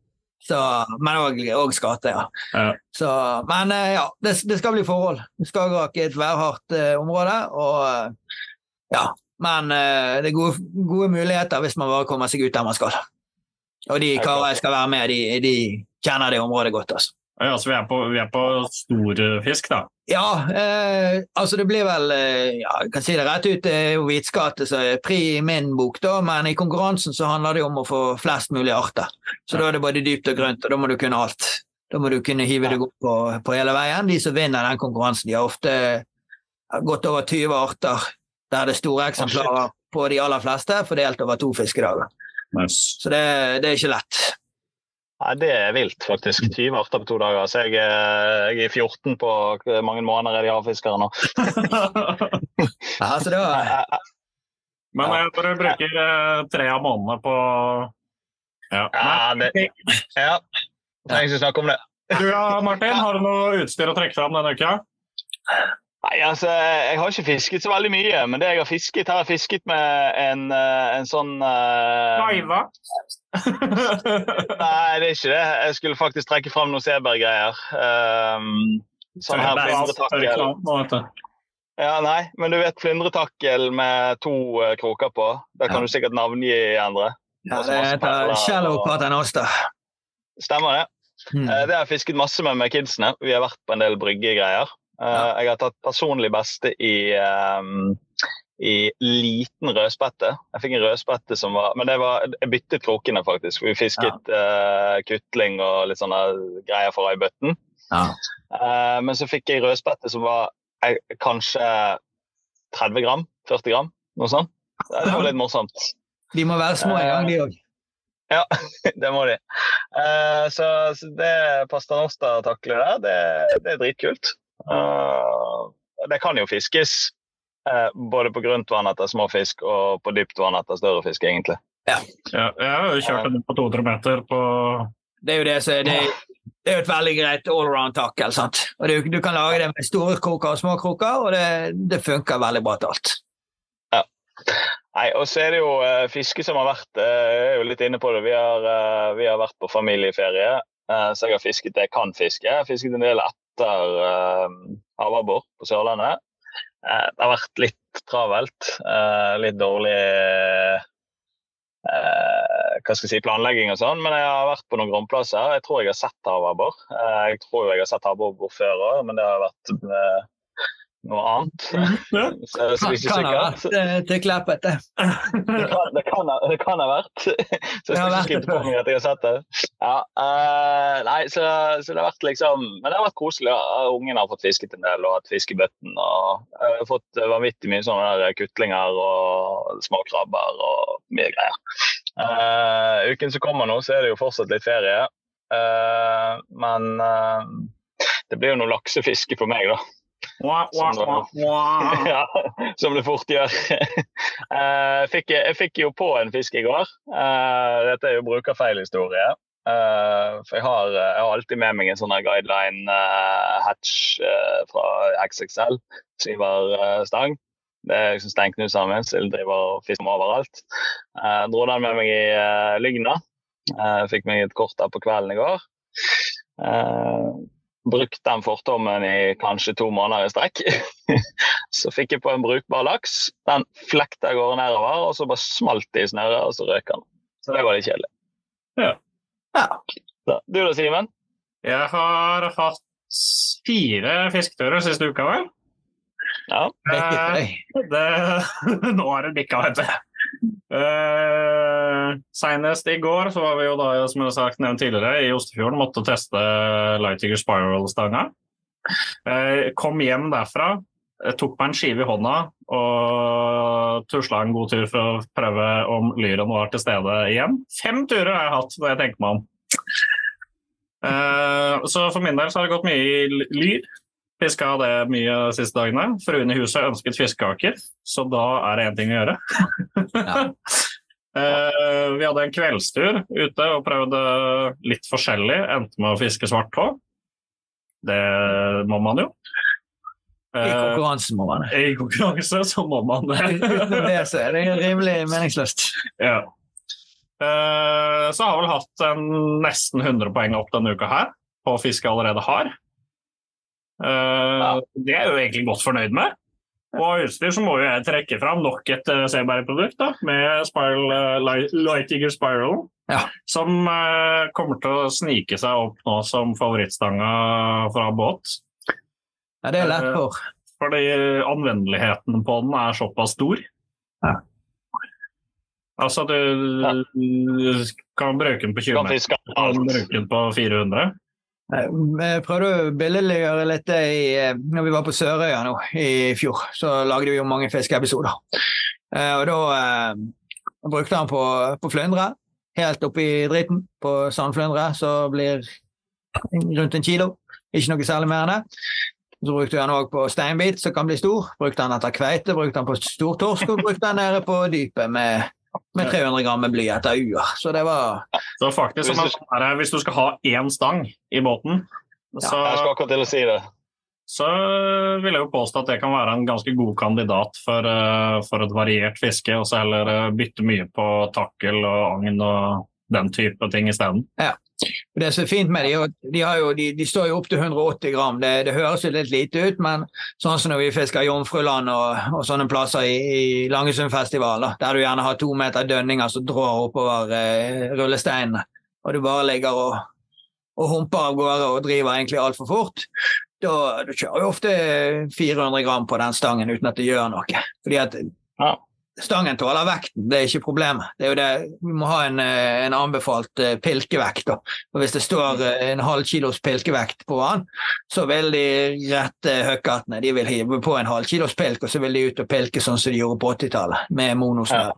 Så, men òg skate, ja. ja. Så, men eh, ja, det, det, skal bli forhold. Skagerrak er et værhardt uh, område, og uh, ja. Men uh, det er gode, gode, muligheter hvis man bare kommer seg ut der man skal. Og de karene jeg skal være med, de, de kjenner det området godt. altså. Ja, så vi er på, vi er på storfisk, da? Ja, eh, altså det blir vel eh, ja, Jeg kan si det rett ut, det er jo hvitskate som er pri i min bok, da, men i konkurransen så handler det om å få flest mulig arter. Så ja. da er det både dypt og grønt, og da må du kunne alt. Da må du kunne hive deg opp på, på, hele veien. De som vinner den konkurransen, de har ofte gått over 20 arter der det er store eksemplarer på de aller fleste, fordelt over to fiskedager. Nice. Så det, det er ikke lett. Ja, Det er vilt, faktisk. 20 arter på to dager. Så jeg, eh, jeg er 14 på hvor mange måneder er de havfiskere nå. ja, så det var... Men jeg tror du bruker eh, tre av månedene på Ja. ja, det... ja. Trenger ikke snakke om det. Du ja, Martin, har du noe utstyr å trekke fram denne uka? Nei, altså, Jeg har ikke fisket så veldig mye, men det jeg har fisket, har jeg fisket med en, eh, en sånn uh... Laiva? Nei, det er ikke det. Jeg skulle faktisk trekke fram noen Seberg-greier. Um, sånn her flyndretakkel. Ja, nei, men du vet flyndretakkel med to uh, kroker på. Da kan ja. du sikkert navngi andre. Ja, det heter shallow paternoster. Stemmer det. Mm. Uh, det har jeg fisket masse med med kidsene. Vi har vært på en del bryggegreier. Uh, jeg har tatt personlig beste i, um, i liten rødspette. Jeg fikk en rødspette som var Men det var, jeg byttet krokene, faktisk. Vi fisket ja. uh, kutling og litt sånne greier fra i bøtten. Ja. Uh, men så fikk jeg rødspette som var jeg, kanskje 30 gram? 40 gram? Noe sånt. Det var litt morsomt. De må være små en gang, de òg. Ja, det må de. så, så det pastanosta-taklet der, det, det er dritkult. Uh, det kan jo fiskes uh, både på grunt vann etter små fisk og på dypt vann etter større fisk, egentlig. Ja. ja jeg har jo kjørt den på 200 meter på Det er jo det som er det, det er jo et veldig greit allround-takkel. Og du, du, kan lage det med store kroker og små kroker, og det, det funker veldig bra til alt. Ja. Nei, og så er det jo uh, fiske som har vært Jeg er jo litt inne på det. Vi har, uh, vi har vært på familieferie, uh, så jeg har fisket det jeg kan fiske. Jeg har fisket en del etter etter uh, havabbor på Sørlandet. Uh, det har vært litt travelt. Uh, litt dårlig hva skal jeg si, planlegging og sånn, men jeg har vært på noen grunnplasser. Jeg tror jeg har sett havabbor. jeg tror jeg har sett havabbor før òg, men det har vært noe annet. Ja. Så, så det kan ha vært uh, til Kleppet, det. det, kan, det, kan ha, det kan ha vært. Så jeg skal ikke på meg at jeg har sett det. Ja, uh, nei, så, så, det har vært liksom Men det har vært koselig. Ja. Ungen har fått fisket en del og hatt fiskebøtten. Og jeg har fått vanvittig mye sånne der kutlinger og småkrabber og mye greier. Uh, uken som kommer nå, så er det jo fortsatt litt ferie. men det blir jo noe laksefiske for meg, da. Som, ja, som det fort gjør. Eh, fikk, jeg fikk jo på en fisk i går. Eh, dette er jo brukerfeilhistorie. Uh, for jeg har, jeg har, alltid med meg en sånn guideline uh, hatch uh, fra XXL, syverstang. Det er liksom stengt sammen, så jeg driver og fisker overalt. Jeg dro den med meg i Lygna. Fikk meg et kort der på kvelden i går brukt den fortommen i kanskje to måneder i strekk. så fikk jeg på en brukbar laks. Den flekta av gårde nedover, og så bare smalt det i snøret, og så røk den. Så det var litt kjedelig. Ja. ja. Så, du da, Simen? Jeg har hatt fire fisketurer siste uka, vel? Ja. Eh, det, nå er det bikka, vet du. Uh, Senest i går så var vi jo da, som jeg har sagt nevnt tidligere, i Ostefjorden. Måtte teste Lightiger Spiral-stanga. Uh, kom hjem derfra, tok meg en skive i hånda og tusla en god tur for å prøve om lyren var til stede igjen. Fem turer har jeg hatt, når jeg tenker meg om. Uh, så for min del så har det gått mye i lyr. Fiska det mye de siste dagene. Fruen i huset ønsket fiskekaker, så da er det én ting å gjøre. ja. uh, vi hadde en kveldstur ute og prøvde litt forskjellig. Endte med å fiske svart tå. Det må man jo. I eh, konkurranse må man det. I konkurranse så må man det. Utenom det så er det rimelig meningsløst. Ja. Uh, så har jeg vel hatt en nesten 100 poeng opp denne uka her på fiske jeg allerede har. Uh, det er jeg jo egentlig godt fornøyd med. Og av utstyr så må jo jeg trekke fram nok et uh, Seberg-produkt med Spiral, uh, Lightiger Spiral. Ja. Som uh, kommer til å snike seg opp nå som favorittstanga fra båt. Ja, det er lett for. Fordi anvendeligheten på den er såpass stor. Ja. Altså, du du kan bruke den på 20 meter, kan bruke den på 400. Eh, vi prøvde å billedliggjøre litt det i, eh, når vi var på Sørøya nå i fjor. Så lagde vi jo mange fiskeepisoder. Eh, og da eh, brukte han på, på flyndre, helt oppi dritten på sandflyndre, så blir rundt en kilo. Ikke noe særlig mer enn det. Så brukte han òg på steinbit, som kan bli stor. Brukte han etter kveite, brukte han på stortorsk, og brukte han nede på dypet med med 300 gram med bly etter UA. Så det var Så faktisk, hvis du, hvis du skal ha én stang i båten så, ja, Jeg skal akkurat til å si det. så vil jeg jo påstå at det kan være en ganske god kandidat for, eh, for et variert fiske, og så heller eh, bytte mye på takkel og agn og den type ting isteden. Det som er fint med dem, de, jo, de, de står jo opp til 180 gram. Det, det høres jo litt lite ut, men sånn som når vi fisker Jomfruland og, og sånne plasser i, i Langesundfestivalen, da, der du gjerne har to meter dønninger som drar oppover eh, rullesteinene, og du bare ligger og, og humper av gårde og driver egentlig altfor fort, da du kjører jo ofte 400 gram på den stangen uten at det gjør noe. Fordi at Ja. Stangen tåler vekten, det er ikke problemet. Det er jo det, Vi må ha en, eh, en anbefalt eh, pilkevekt. da. Og Hvis det står eh, en halv kilos pilkevekt på den, så vil de rette høkkertene de vil hive på en halv kilos pilk, og så vil de ut og pilke sånn som de gjorde på 80-tallet, med monosnøre.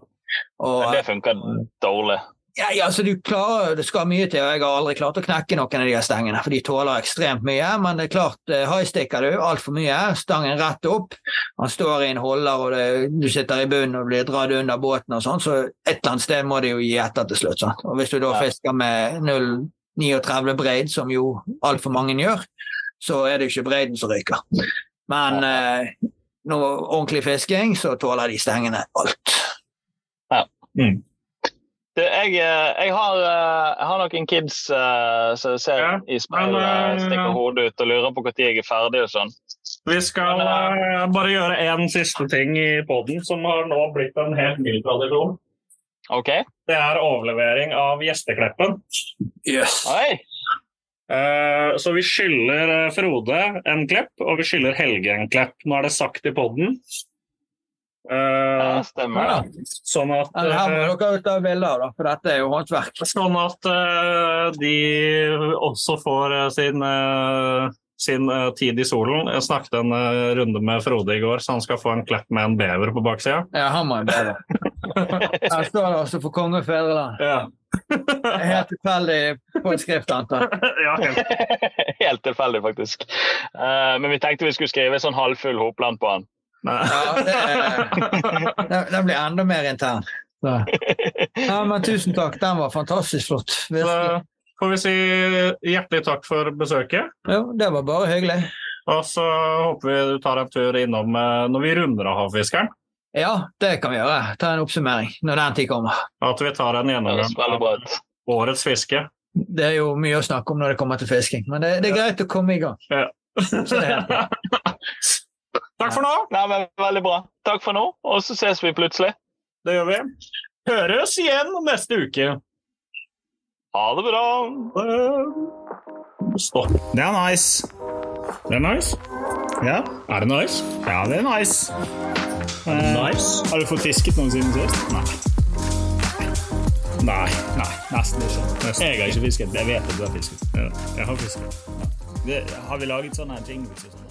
Og, Men det funker dårlig. Ja, ja, altså du klarer, Det skal mye til, og jeg har aldri klart å knekke noen av de stengene, for de tåler ekstremt mye. Men det er klart, eh, highsticker du altfor mye, stangen rett opp, han står i en holder og det, du sitter i bunnen og blir dratt under båten og sånn, så et eller annet sted må det jo gi etter til slutt. sant? Og Hvis du da Ja. fisker med 0,39 breid, som jo altfor mange gjør, så er det jo ikke breiden som ryker. Men eh, noe ordentlig fisking, så tåler de stengene alt. Du, jeg, eh, jeg, har, eh, jeg har noen kids uh, som ser Ja, i speilet, stikker hodet ut og lurer på når jeg er ferdig og sånn. Vi skal Men, uh, bare gjøre én siste ting i poden, som har nå blitt en helt ny tradisjon. OK? Det er overlevering av gjestekleppen. Yes. Oi! Eh, Så vi skylder Frode en klepp, og vi skylder Helge en klepp. Nå er det sagt i poden. Ja, stemmer Ja. det. Sånn at, Ja, her må eh, dere ta bilder da, for dette er jo håndverk. sånn at uh, de også får eh, sin, uh, sin eh, tid i solen. Jeg snakket en eh, runde med Frode i går, så han skal få en klepp med en bever på baksida. Ja, han må en bever. Her står det også for konge og fedreland. Ja. Helt tilfeldig påskrift, antar jeg. ja, helt. Helt tilfeldig, faktisk. Eh, men vi tenkte vi skulle skrive sånn halvfull hopland på den. Ja, det, det, det blir enda mer intern. Ja, men tusen takk, den var fantastisk flott. Da får vi si hjertelig takk for besøket. Jo, det var bare hyggelig. Og så håper vi du tar en tur innom eh, når vi runder av Havfiskeren. Ja, det kan vi gjøre. Ta en oppsummering når den tid kommer. At vi tar en gjennomgang av årets fiske. Det er jo mye å snakke om når det kommer til fisking, men det, det er greit å komme i gang. Ja. Så det er. Takk for nå. Nei, men Veldig bra. Takk for nå, og så ses vi plutselig. Det gjør vi. Høres igjen neste uke. Ha det bra. Stopp. Det er nice. Det er nice. Ja, er det nice? Ja, det er nice. Eh, Nice. Har du fått fisket noen siden sist? Nei. Nei, nei, nesten ikke. Nesten. Jeg har ikke fisket. Jeg vet at du har fisket. Ja, jeg har fisket. Ja. Det, har vi laget sånne jingles og sånn?